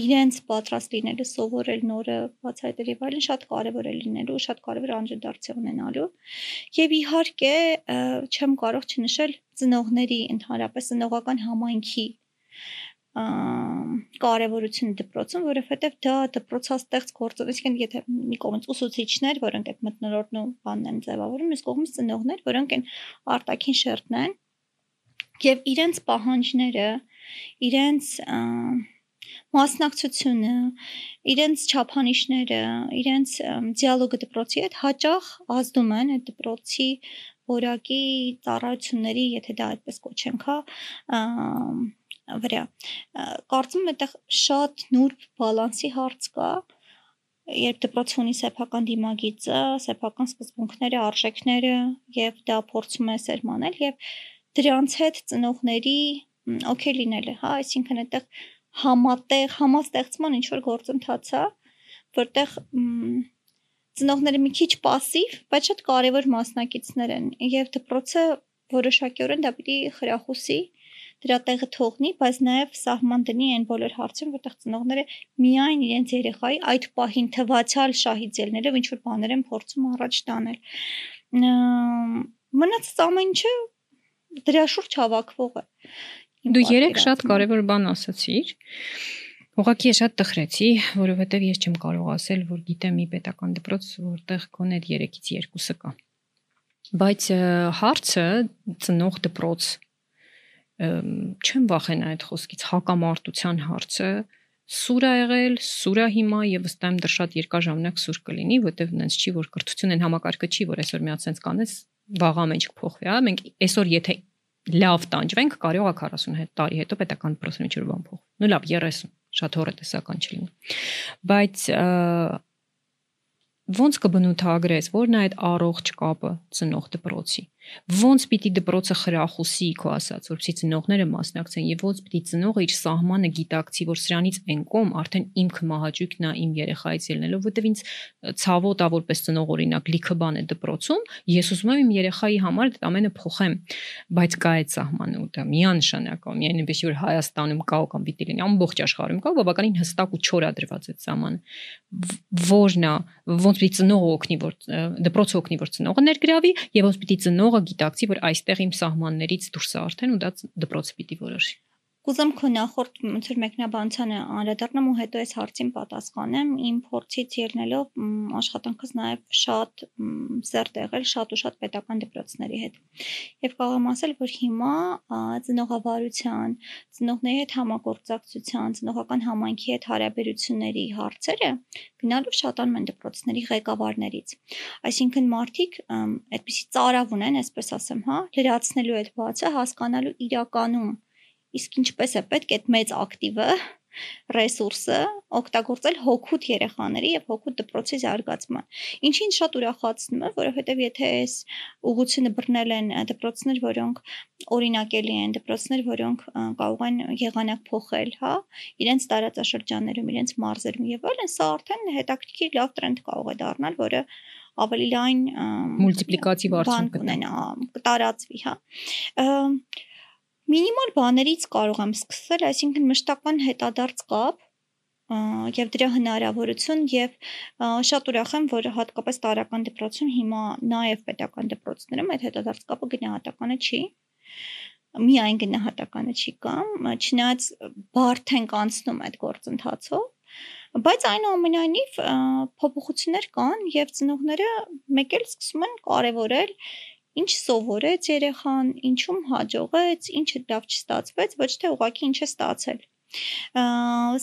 իրենց պատրաստ լինելը, սովորել նորը, բացահայտել եւ այլն շատ կարեւոր է լինելու, շատ կարեւոր անդրադարձ է ունենալու։ Եվ իհարկե, չեմ կարող չնշել ծնողների ընդհանրապես ծնողական համայնքի կարևորությունը դպրոցում, որովհետև դա դպրոցաստեղծ գործող, այսինքն եթե մի կողմից ուսուցիչներ, որոնք այդ մտնոլորտն ու բանն են ձևավորում, մյուս կողմից ծնողներ, որոնք են արտաքին շերտն են եւ իրենց պահանջները, իրենց և մասնակցությունը, իրենց չափանիշները, իրենց դիալոգը դպրոցի հետ հաճախ ազդում են այդ դպրոցի որակի ծառայությունների, եթե դա այդպես կոչենք, հա, վրա։ Կարծում եմ այդտեղ շատ նուրբ բալանսի հարց կա, երբ դպրոցը ունի սեփական դիմագիծը, սեփական սկզբունքները, արժեքները եւ դա փորձում է սերմանել եւ դրանց հետ ծնողների օքեյ լինելը, հա, այսինքն այդտեղ համատեղ համաստեղծման ինչ որ գործընթաց է, որտեղ ծնողները մի քիչ пассив, բայց շատ կարևոր մասնակիցներ են եւ դպրոցը որոշակիորեն դա պիտի խրախուսի դրա տեղը թողնի, բայց նաև սահման դնի այն բոլոր հարցերում, որտեղ ծնողները միայն իրենց երեխայի այդ պահին թվացial շահիձելներով ինչ որ բաներ են փորձում առաջ տանել։ Մնացած ամեն ինչը դրա շուրջ հավաքվող է։ Դու երեք շատ կարևոր բան ասացիր։ Ուղղակի է շատ տխրեցի, որովհետև ես չեմ կարող ասել, որ գիտեմ մի պետական դպրոց, որտեղ կոնե 3-ից 2-ը կա։ Բայց հարցը ծնող դպրոց չեմ վախենա այդ խոսքից հակամարտության հարցը սուր ա եղել, սուր ա հիմա եւ վստահ եմ դեռ շատ երկար ժամանակ սուր կլինի, որտեվ նենց չի որ կրթություն են համակարգը չի, որ այսօր մի հատ sense կանես վաղ ամեն ինչ կփոխվի, հա, մենք այսօր եթե լավ տանջվենք, կարող է 40 տարի հետո պետական բան փոխվի։ Ну լավ 30, շատ հորետեսական չլինի։ Բայց ոնց կբնութագրես, որն է այդ առողջ կապը ծնող դպրոցի։ Ոնց պիտի դպրոցը խրախուսի քո ասած, որպեսզի ծնողները մասնակցեն եւ ոնց պիտի ծնողը իր սահմանը գիտակցի, որ սրանից են կողմ արդեն իմ կմահաճույքն է իմ երեխայից ելնելով, որտեվ ինձ ցավոտ է որպես ծնող օրինակ լիքը բան է դպրոցում, ես ուզում եմ իմ երեխայի համար դա ամենը փոխեմ, բայց կա այդ սահմանը ու դա միանշանակ է, միայն այնպես որ Հայաստանում կա կամ պիտի լինի ամբողջ աշխարհում կա, բավականին հստակ ու չորադրված այդ սահմանը։ Որն է, ոնց պիտի ծնողը օգնի, որ դպրոցը օգնի, որ ծնողը ներգրավի եւ ոնց պիտի ծնողը գիտակցի, որ այստեղ իմ սահմաններից դուրս է արդեն ու դա դպրոցը պիտի որոշի։ Կուզեմ քո նախորդ որ մեկնաբանությանը անդրադառնամ ու հետո այս հարցին պատասխանեմ։ Իմ փորձից ելնելով աշխատանքս նաև շատ սերտ եղել շատ ու շատ պետական դպրոցների հետ։ Եվ կարող եմ ասել, որ հիմա ծնողավարության, ծնողների հետ համագործակցության, ծնողական համայնքի հետ հարաբերությունների հարցերը գնալու շատանում են դպրոցների ղեկավարներից։ Այսինքն մարդիկ այդպիսի ծարավ ունեն, այսպես ասեմ, հա, լրացնելու այդ բացը, հասկանալու իրականում Իսկ ինչպես է պետք այդ մեծ ակտիվը ռեսուրսը օգտագործել հոգուտ երեխաների եւ հոգուտ դպրոցի զարգացման։ Ինչին շատ ուրախացնում է, որովհետեւ եթե այս ուղղությունը բռնել են դպրոցներ, որոնք օրինակելի են, դպրոցներ, որոնք կարող են եղանակ փոխել, հա, իրենց տարածաշրջաններում, իրենց մարզերում եւ այլն, սա արդեն հետաքրքիր լավ տրենդ կարող է դառնալ, որը ավելի լայն մուլտիպլիկատիվ արդյունք կունենա, կտարածվի, հա Մինիմալ բաներից կարող եմ սկսել, այսինքն մշտական հետադարձ կապ եւ դրա հնարավորություն եւ շատ ուրախ եմ, որ հատկապես տարական դպրոցում հիմա նաեւ պետական դպրոցներում այդ հետադարձ կապը գնահատականը չի միայն գնահատականը չի կամ չնայած բարդ ենք անցնում այդ գործընթացով բայց այնուամենայնիվ փոփոխություններ կան եւ ծնողները մեկ էլ սկսում են կարևորել ինչ սովորեց երեխան, ինչում հաջողեց, ինչը լավ չստացվեց, ոչ թե ուղղակի ինչ է ստացել։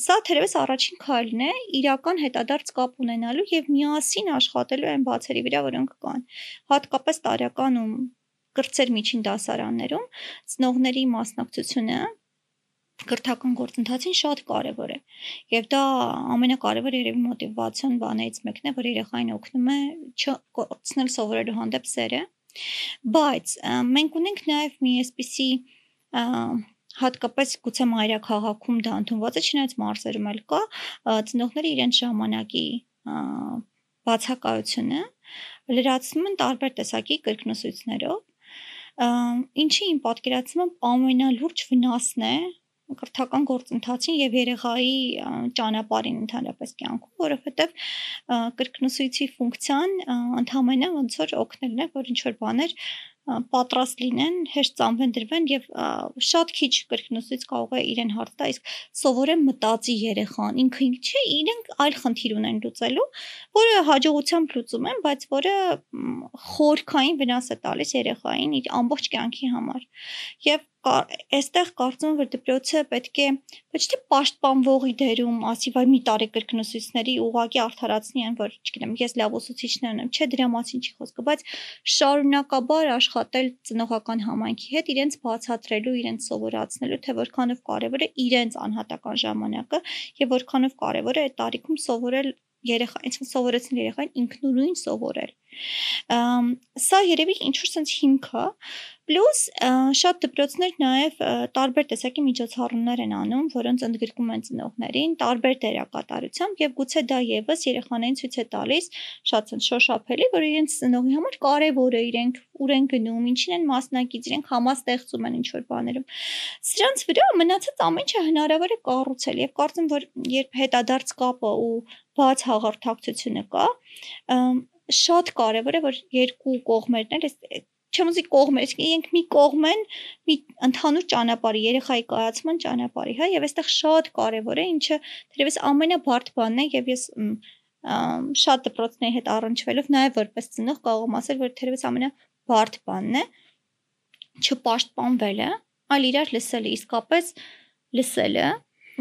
Սա թերևս առաջին քայլն է իրական հետադարձ կապ ունենալու եւ միասին աշխատելու այն բացերի վրա, որոնք կան։ Հատկապես տարյականում կրծեր միջին դասարաններում ծնողների մասնակցությունը կրթական գործընթացին շատ կարևոր է։ Եվ դա ամենակարևոր երևի մոտիվացիոն բաներից մեկն է, որ երեխային օգնում է չկորցնել սովորելու հանդեպ սերը Բայց մենք ունենք նաև մի այսպիսի հատկապես գուցե մայրաքաղաքում դա ընդունված է, չնայած մարզերում էլ կա, ծնողները իրենց ժամանակի բացակայությունը լրացնում են տարբեր տեսակի կրկնուսույցներով, ինչի իմ պատկերացմամբ ամենալուրջ վնասն է կրթական գործընթացին եւ երեխայի ճանապարհին ընդհանրապես կյանքում, որովհետեւ կրկնուսույցի ֆունկցիան ընդհանրապես ոնց որ օգնելն է, որ ինչ որ բաներ պատրաստ լինեն, հեշտ ծամվեն դրվեն եւ շատ քիչ կրկնուսից կարող է իրեն հարց տա, իսկ սովորեն մտածի երեխան, ինքը ինք չէ, իրենք այլ խնդիր ունեն լուծելու, որը հաջողությամբ լուծում են, բայց որը խորքային վնաս է տալիս երեխային իր ամբողջ կյանքի համար։ Եվ այստեղ կարծում եմ որ դպրոցը պետք է ոչ թե պաշտպանվողի դերում ասի վայ մի տարի կրկնուսույցների ուղակի արդարացնի են որ չգիտեմ ես լավ ուսուցիչներ եմ չէ դրա մասին չի խոսքը բայց շարունակաբար աշխատել ծնողական համայնքի հետ իրենց բացատրելու իրենց սովորացնելու թե որքանով կարևոր է իրենց անհատական ժամանակը եւ որքանով կարևոր է այդ տարիքում սովորել երեխա, այսինքն սովորեցնել երեխային ինքնուրույն սովորել։ Սա երևի ինչ որ sense հիմք է, Պլյուս շատ դպրոցներ նաև տարբեր տեսակի միջոցառումներ են անում, որոնց ընդգրկում են ծնողներին, տարբեր դերակատարությամբ եւ գուցե դա եւս երեխաներին ցույց է տալիս շատ շոշափելի, որ իրենց ծնողի համար կարեւոր է իրենք ուր են գնում, ինչին են մասնակից, իրենք համաստեղծում են ինչ-որ բաներում։ Սրանց վրա մնացած ամեն ինչը հնարավոր է կառուցել եւ կարծում որ երբ հետադարձ կապը ու բաց հաղորդակցությունը կա, շատ կարևոր է որ երկու կողմերն էլ չեմ ուզի կողմեր, իրենք մի կողմ են մի ընդհանուր ճանապարհի, երեխայի կայացման ճանապարհի, հա, եւ այստեղ շատ կարեւոր է, ինչը թերևս ամենաբարդ բանն է եւ ես շատ դպրոցների հետ առնչվելով նաեւ որպես ծնող կարող եմ ասել, որ թերևս ամենաբարդ բանն է չպաշտպանվելը, այլ իրար լսելը, իսկապես լսելը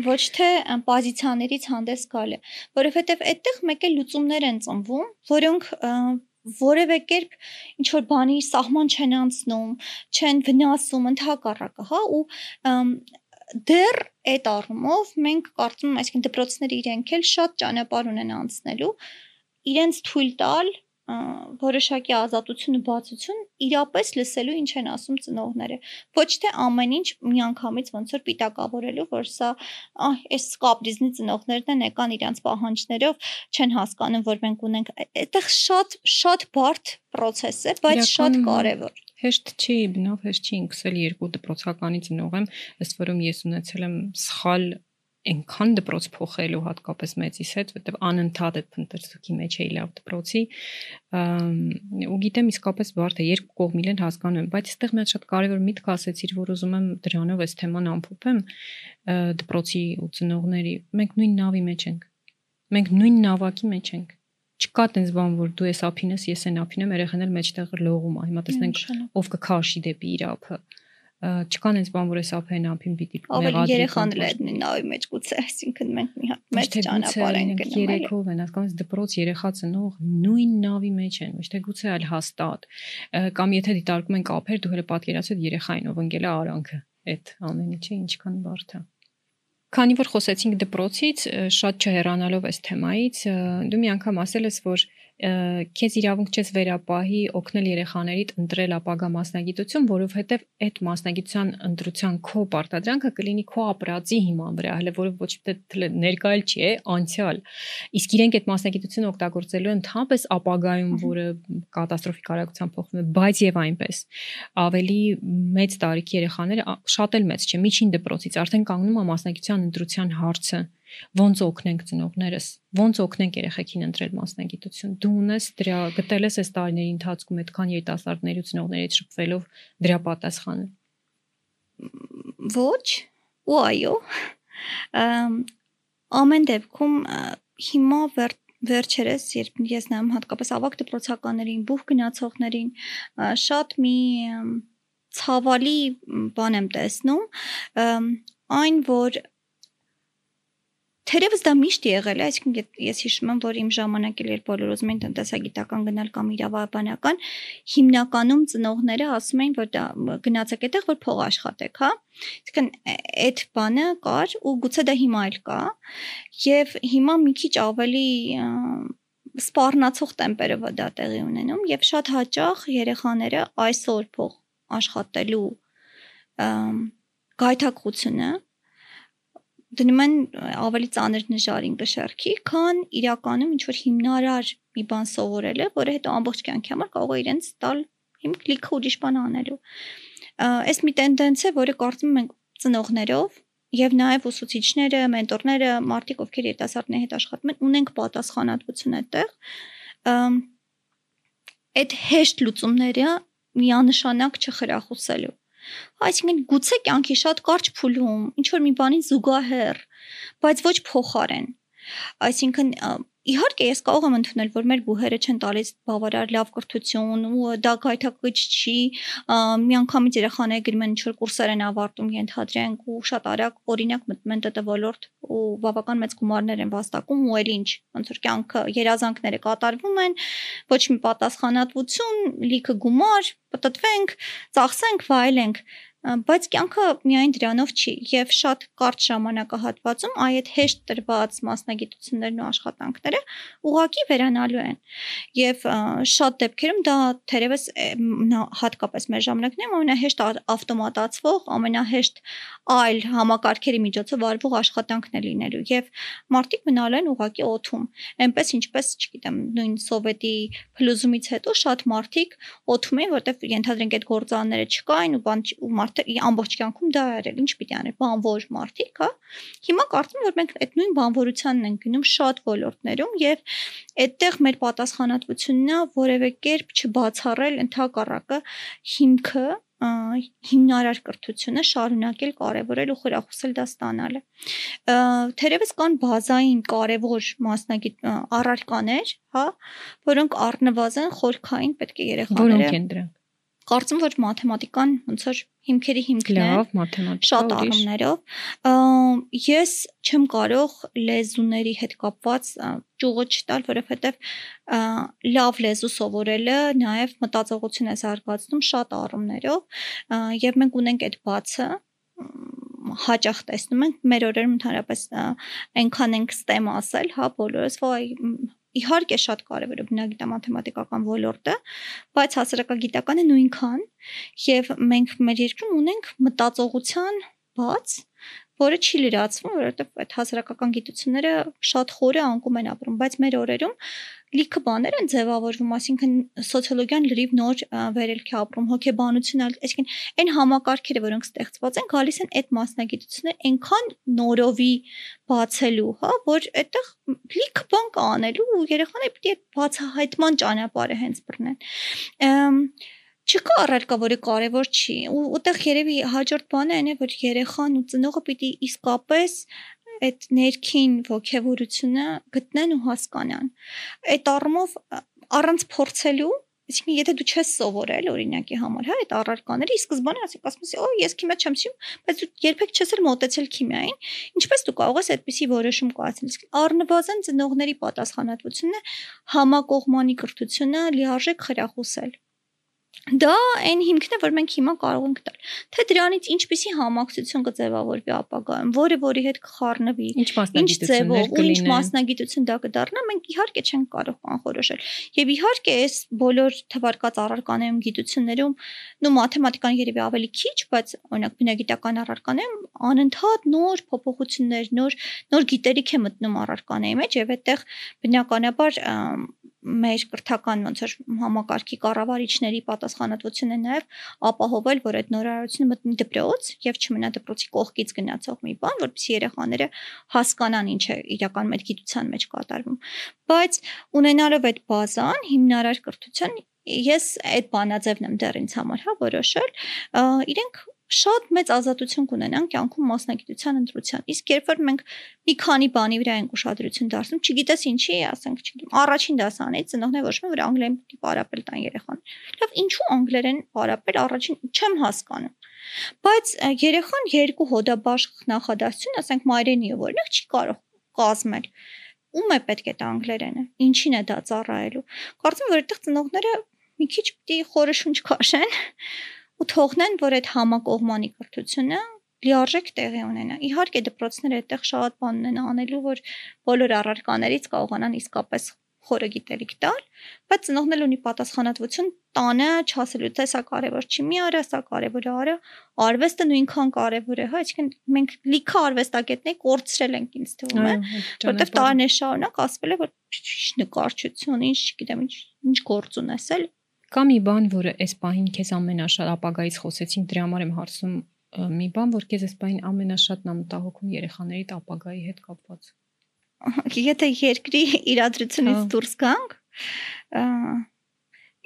ոչ թե պոզիցիաներից հանդես գալը, որովհետև այդտեղ մեկ է լուծումներ են ծնվում, որոնք որևէ կերպ ինչ որ բանի սահման չեն անցնում, չեն վնասում ընդհակառակը, հա, ու դեռ այդ առումով մենք կարծում այսինքն դպրոցները իրենք էլ շատ ճանապարհ ունեն անցնելու իրենց թույլ տալ որոշակի ազատություն ու բացություն իրապես լսելու ինչ են ասում ծնողները ոչ թե ամեն ինչ միանգամից ոնց որ պիտակավորելու որ սա այ այս կապրիզնի ծնողներն են եկան իրանց պահանջներով չեն հասկանում որ մենք ունենք այդտեղ շատ շատ բարդ process է բայց շատ կարևոր հեշտ չի բնավ հեշտ չի ինքսել երկու դպրոցականի ծնող եմ ըստ որում ես ունեցել եմ սխալ այնքան դպրոց փոխելու հատկապես մեծիս հետ, որտեվ անընդհատ այդ փնտրտուքի մեջ էի լավ դպրոցի ու գիտեմ իսկապես բարդ է երկու կողմիլ են հասկանում, բայց այստեղ մի շատ կարևոր միտք ասեցիր, որ ուզում եմ դրանով այս թեման ամփոփեմ դպրոցի ու ծնողների։ Մենք նույն նավի մեջ ենք։ Մենք նույն նավակի մեջ ենք չկա տենց բան որ դու ես ափին ես են ափին եմ երեխան էլ մեջտեղ լողում է հիմա տեսնենք ով կքաշի դեպի իր ափը չկան այնպես բան որ էս ափեն ափին պիտի մեղադրի երեխան էլ այդ նավի մեջ գուցե այսինքն մենք մի հատ մեծ ճանապարհ ենք գնում երեքով են հասկանում դպրոց երեխա ծնող նույն նավի մեջ են ոչ թե գուցե այլ հաստատ կամ եթե դիտարկում ենք ափեր դու հələ պատկերացրու երեխային ով ընկել է արանքը այդ ամեն ինչը ինչքան բարդ է Քանի որ խոսեցինք դպրոցից, շատ չհեռանալով այս թեմայից, դու մի անգամ ասել ես, որ քեզ իրավունք չես վերապահի օգնել երեխաներիդ ընտրել ապագա մասնագիտություն, որովհետև այդ մասնագիտության ընտրության քո պարտադրանքը կլինի քո ապրածի հիման վրա, հələ որը ոչ թե ներկայել չի, է անցյալ։ Իսկ իրենք այդ մասնագիտությունը օգտագործելու թափես ապագայում, որը կատաստրոֆիկ արագությամբ փոխվում է, բայց եւ այնպես։ Ավելի մեծ տարիքի երեխաները շատ էլ մեծ չէ, միջին դպրոցից արդեն կանգնում է մասնագիտության ընտրության հարցը ոնց օգնենք ծնողներս, ոնց օգնենք երեխեքին ընտրել մասնագիտություն։ Դու ունես դրա գտել ես այս տարիների ընթացքում այդքան երիտասարդների ու ծնողների հետ շփվելով դրա պատասխանը։ Ոչ, ու այո։ Ամեն դեպքում հիմա վեր վերջերս երբ ես նայում հատկապես ավակ դպրոցականներին, բուխ գնացողներին, շատ մի ցավալի բան եմ տեսնում, այն որ Թերևս դա միշտ եղել է, այսինքն ես հիշում եմ, որ իմ ժամանակ էլ երբ բոլոր ուզում էին տնտեսագիտական գնալ կամ իրավաբանական, հիմնականում ծնողները ասում էին, որ դա գնացեք այդտեղ, որ փող աշխատեք, հա։ Այսինքն այդ բանը կար ու գուցե դա հիմա էլ կա, եւ հիմա մի քիչ ավելի սպառնացող տեմպերով դա տեղի ունենում եւ շատ հաճախ երեխաները այսօր փող աշխատելու գայթակղությունը դնում են ավելի ծանր նժարին կշարքի, քան իրականում ինչ որ հիմնարար մի բան սովորել է, որը հետո ամբողջ կյանքի համար կարող է իրենց տալ հիմք լիքը ուրիշ բան անելու։ Այս մի տենդենց է, որը կարծում ենք ծնողներով եւ նաեւ ուսուցիչները, մենտորները, մարդիկ, ովքեր երիտասարդների հետ աշխատում են, ունենք պատասխանատվություն այդտեղ։ Այդ հեշտ լուծումները միանշանակ չխրախուսելու Այսինքն գուցե կյանքի շատ կարճ փուլում, ինչ որ մի բանի զուգահեռ, բայց ոչ փոխարեն։ Այսինքն իհարկե ես կարող եմ ընդունել, որ մեր բուհերը չեն տալիս բավարար լավ կրթություն ու դա գայթակղիչ չի, միանգամից երեխաները գրում են ինչ-որ կուրսեր են ավարտում, ենթադրենք ու շատ արագ օրինակ մտնում են ՏՏ ոլորտ ու բավական մեծ գումարներ են վաստակում ու էլ ինչ, ոնց որ կյանքը երազանքները կատարվում են, ոչ մի պատասխանատվություն, լիքը գումար, պատտվենք, ծախսենք, վայելենք բայց կյանքը միայն դրանով չի եւ շատ կարճ ժամանակահատվածում այդ հեշտ տրված մասնագիտություններն ու աշխատանքները ուղակի վերանալու են եւ շատ դեպքերում դա թերևս հատկապես մեր ժամանակներում ամենահեշտ ավտոմատացվող ամենահեշտ այլ համակարգերի միջոցով արվող աշխատանքն է լինելու եւ մարդիկ մնալ են ուղակի օթում այնպես ինչպես չգիտեմ նույն սովետի փլուզումից հետո շատ մարդիկ օթում են որտեվ ենթադրենք այդ գործարանները չկային ու բան ու մարդը ամբողջ կյանքում դա արել, ինչ պիտի աներ, բանվոր մարդիկ, հա։ Հիմա կարծում եմ, որ մենք այդ նույն բանվորությանն ենք գնում շատ ոլորտներում եւ այդտեղ մեր պատասխանատվությունն է որևէ կերպ չբացառել ընդհակառակը հիմքը հիմնարար կրթությունը շարունակել կարևորել ու խրախուսել դա ստանալը։ Թերևս կան բազային կարևոր մասնագիտ առարկաներ, հա, որոնք առնվազն խորքային պետք է երեխաները Որոնք են դրանք կարծում որ մաթեմատիկան ոնց որ հիմքերի հիմքն է լավ մաթեմատիկա շատ առումներով ես չեմ կարող լեզուների հետ կապված ճյուղը չտալ որովհետև լավ լեզու սովորելը նաև մտածողություն է զարգացնում շատ առումներով եւ մենք ունենք այդ բացը հաճախ տեսնում ենք մեր օրերում ընդհանրապես այնքան ենք ստեմ ասել, հա, բոլորս, ոայ իհարկե շատ կարևոր է բնագիտամաթեմատիկական ոլորտը, բայց հասարակագիտականը նույնքան եւ մենք մեր երկրում ունենք մտածողության բաց որը չի լրացվում, որովհետև այդ հասարակական գիտությունները շատ խորը անկում են ապրում, բայց մեր օրերում լիքը բաներ են ձևավորվում, այսինքն սոցիոլոգիան լրիվ նոր վերելքի ապրում, հոգեբանությունը, այսինքն այն համակարգերը, որոնք ստեղծված են, գալիս են այդ մասնագիտությունները այնքան նորովի բացելու, հա, որ այդտեղ լիքը բան կա անելու ու երեխաները պիտի այդ բացահայտման ճանապարհը հենց բռնեն չկա առարկա, որը կարևոր չի։ Ու ուտեղ երևի հաջորդ բանը այն է, որ երեխան ու ծնողը պիտի իսկապես այդ ներքին ողջավորությունը գտնեն ու հասկանան։ Այդ առումով առանց փորձելու Իսկ եթե դու չես սովորել օրինակի համար, հա, այդ առարկաները, ի սկզբանե ասիկ ասում ես, օ, ես քիմիա չեմ սիրում, բայց դու երբեք չես էլ մոտեցել քիմիային, ինչպես դու կարող ես այդպիսի որոշում կայացնել։ առնվազն ծնողների պատասխանատվությունն է համակողմանի կրթությունը լիարժեք խրախուսել։ Դա այն հիմքն է, որ մենք հիմա կարող ենք տալ։ Թե դրանից ինչպիսի համակցություն կձևավորվի ապագայում, որը որի հետ կխառնվի, ինչ մասնագիտություններ ու ինչ մասնագիտություն դա կդառնա, մենք իհարկե չենք կարող կանխորոշել։ Եվ իհարկե այս բոլոր թվարկած առարկաներում գիտություններում, նո մաթեմատիկան երևի ավելի քիչ, բայց օրինակ բնագիտական առարկաներում անընդհատ նոր փոփոխություններ, նոր նոր գիտելիք է մտնում առարկաների մեջ եւ այդտեղ բնականաբար մեր կրթական ոնց որ համակարգի կառավարիչների պատասխանատվությունն է նաև ապահովել, որ այդ նորարարությունը մտնի դպրոց եւ չմնա դպրոցի կողքից գնացող մի բան, որպեսզի երեխաները հասկանան ինչ է իրական մեր գիտության մեջ կատարվում։ Բայց ունենալով այդ բազան հիմնարար կրթության ես այդ բանաձևն եմ դեռ ինձ համար հա որոշել իրենք շատ մեծ ազատություն կունենան կյանքում մասնագիտության ընտրության։ Իսկ երբ որ մենք մի քանի բանի վրա ենք ուշադրություն դարձնում, չգիտես ինչի, ասենք, չգիտեմ, առաջին դասանից ծնողները մի որ անգլերեն պիտի պարապել տան երեխան։ Լավ, ինչու անգլերեն պարապել առաջին չեմ հասկանում։ Բայց երեխան երկու հոդաբաշխ նախադասություն, ասենք մայրենիով օրինակ չի կարող կազմել ում է պետք է դա անգլերենը ինչին է դա ծառայելու կարծում եմ որ այդտեղ ծնողները մի քիչ պիտի խորը շունչ քաշեն ու թողնեն, որ այդ համակողմանի կրթությունը լիարժեք տեղի ունենա։ Իհարկե դպրոցները այդտեղ շատ բան ունեն անելու, որ բոլոր առարկաներից կարողանան իսկապես խորը գիտելիք տալ, բայց ծնողն էլ ունի պատասխանատվություն տանը չասելու, թե սա կարևոր չի, մի արա, սա կարևոր է, արա, արվեստը նույնքան կարևոր է, հա, այսինքն մենք լիքը արվեստագետներ կորցրել ենք ինձ թվում է, որտեղ տարիներ շարունակ ասվել է, որ նկարչություն, ինչ, չգիտեմ, ինչ, ինչ գործ ունեսել, Կա մի բան, որը այս պահին քեզ ամենաշատ ապագայից խոսեցինք, դրա համար եմ հարցում մի բան, որ քեզ այս պահին ամենաշատն ամտահոգում երեխաների ապագայի հետ կապված։ Եթե երկրի իրադրությունից հա։ դուրս գանք,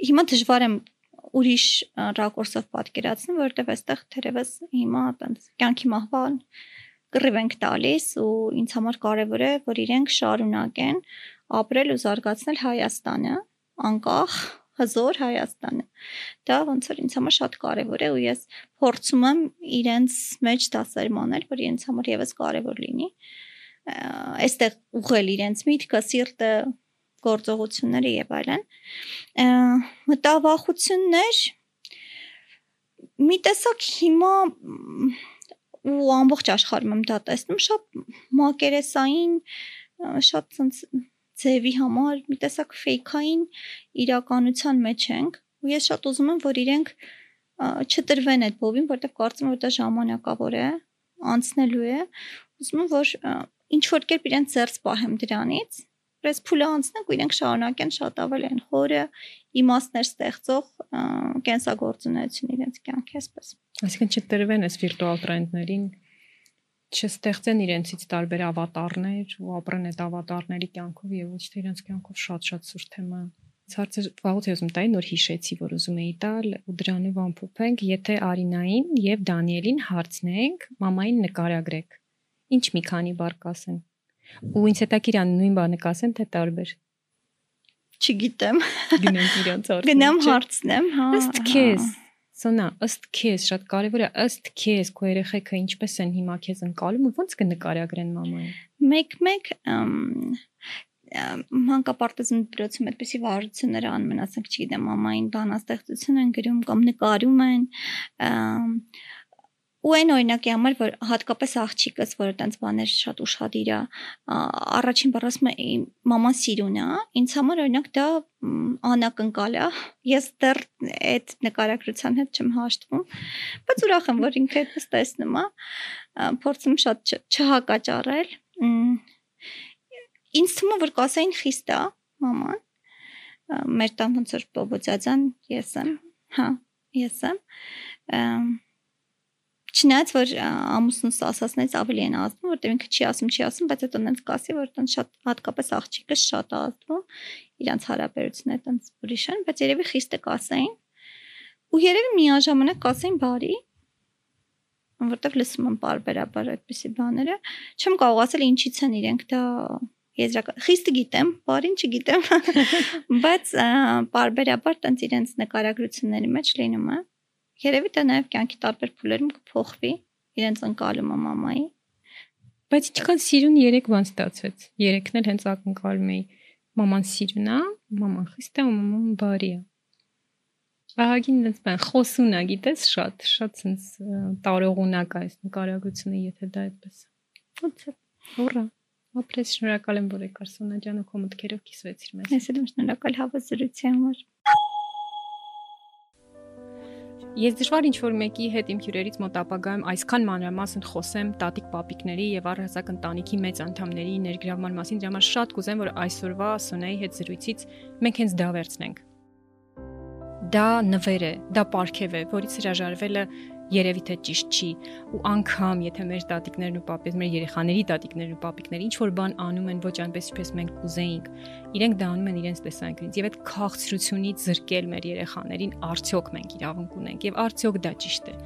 հիմա դժվար եմ ուրիշ ռակուրսով պատկերացնում, որովհետև այստեղ թերևս հիմա այտենց կյանքի մահվան կռիվ ենք տալիս ու ինձ համար կարևոր է, որ իրենք շարունակեն ապրել ու զարգացնել Հայաստանը, անկախ հզոր Հայաստանը։ Դա ոնց որ ինձ համար շատ կարևոր է ու ես փորձում եմ իրենց մեջ դասերմանել, որ իրենց համար եւս կարևոր լինի։ Այստեղ ուղղել իրենց միտքը, սիրտը, գործողությունները եւ այլն։ Մտավախություններ մի տեսակ հիմա ու ամբողջ աշխարհում եմ դա տեսնում շատ մակերեսային շատ ձևի համար մի տեսակ ֆեյքային իրականության մեջ ենք ու ես շատ ուզում եմ որ իրենք չտրվեն այդ բովին որտեղ կարծում եմ որ դա ժամանակավոր է անցնելու է ուզում եմ որ ինչ որ կերպ իրենց ծերծ պահեմ դրանից Բայց փուլը անցնենք ու իրենք շարունակեն շատ ավելի են խորը իմաստներ ստեղծող կենսագործունեություն իրենց կյանքի այսպես։ Այսինքն չտրվեն այս վիրտուալ տրենդներին չստեղծեն իրենցից տարբեր ավատարներ ու ապրեն այդ ավատարների կյանքով եւ ոչ թե իրենց կյանքով շատ-շատ սուր թեմա։ Ցածր վաղուց ես ուզում տայի նոր հիշեցի, որ ուզում էի տալ ու դրանով ամփոփենք, եթե Արինային եւ Դանիելին հարցնենք, մամային նկարագրեք։ Ինչ մի քանի բառ կասեն։ Ու ինձ հետաքրիր ան նույն բանը կասեն, թե տարբեր։ Չգիտեմ։ Գնանք իրանց հարցնեմ։ Գնամ հարցնեմ, հա։ Ըստ քեզ Սոնա, ըստ քեզ շատ կարևոր է ըստ քեզ քո երեխեքը ինչպես են հիմա քեզ ընկալում ու ո՞նց կնկարագրեն մամային։ Մեկ-մեկ մանկապարտեզն դրոցում այդպեսի վարություններ անում են, ասենք, չգիտեմ, մամային բանաստեղծություն են գրում կամ նկարում են, ու այն օրինակի համար որ հատկապես աղջիկս որը տենց բաներ շատ ուշադիր է առաջին բառ ասում է մաման սիրուն է ինձ համար օրինակ դա անակնկալ է ես դեռ այդ նկարագրության հետ չեմ հաշտվում բայց ուրախ եմ որ ինքը այդպես տեսնում է փորձում շատ չհակաճառել ինձ թվում է որ կասային խիստ է մաման մեր տան ոնց որ Պոբոծածան ես եմ հա ես եմ Չնայած որ ամուսնուս ասածներից ավելի են ազդում, որտեղ ինքը չի ասում, չի ասում, բայց հետո նենց կասի, որ տան շատ հատկապես աղջիկը շատ ազդում իրանց հարաբերությունները տենց ուրիշ են, բայց երևի խիստ է կասային։ Ու երևի միաժամանակ կասային բարի, որտեղ լսում եմ բարբերաբար այդպիսի բաները, չեմ կարող ասել ինչից են իրենք դա եզրական խիստ գիտեմ, բարին չգիտեմ, [LAUGHS] բայց բարբերաբար տենց իրենց նկարագրությունների մեջ լինում է։ Երևի դա նաև կյանքի տարբեր փուլերում կփոխվի իրենց ընկալումը մամայի։ Բայց ինչքան սիրուն երեք բան ստացվեց։ Երեքն էլ հենց ակնկալում էի. Մաման սիրուն է, մաման խիստ է, մաման բարի է։ Ահագին դες բան խոսուն է, գիտես, շատ, շատ sense տարողունակ է այս նկարագրությունը, եթե դա այդպես է։ Ոնց է։ Ուրա։ Ապրես շնորհակալ եմ, որ եկար Սոնա ջան ու քո մտքերով կիսվեցիր մեզ։ Ես էլ եմ շնորհակալ հավասարության համար։ Ես դժվար ինչ որ մեկի հետ իմ հյուրերից մոտ ապագայում այսքան մանրամասն խոսեմ տատիկ պապիկների եւ առհասարակ ընտանիքի մեծ անդամների ներգրավման մասին, դրա համար շատ կուզեմ, որ այսօրվա Սոնայի հետ զրույցից մենք հենց դա վերցնենք։ Դա նվեր է, դա պարգև է, որից հրաժարվելը երևի թե ճիշտ չի ու անգամ եթե մեր տատիկներն ու պապիկները, մեր երեխաների տատիկներն ու պապիկները ինչ որ բան անում են ոչ այնպես ինչպես մենք կուզեինք, իրենք դա անում են իրենց տեսանկյունից եւ այդ քաղցրությունից զրկել մեր երեխաներին արդյոք մենք իրավունք ունենք եւ արդյոք դա ճիշտ է։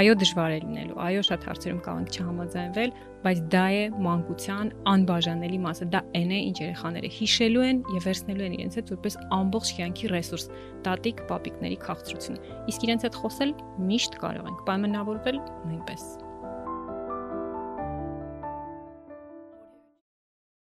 Այո, դժվար է լինելու, այո, շատ հարցերում կարող չհամաձայնվել, բայց դա է մանկության անբաժանելի մասը, դա այն է, ինչ երեխաները հիշելու են եւ վերցնելու են իրենց հետ որպես ամբողջ կյանքի ռեսուրս, տատիկ, պապիկների քաղցրությունը։ Իսկ իրենց հետ խոսել միշտ կարող ենք, պայմանավորվել նույնպես։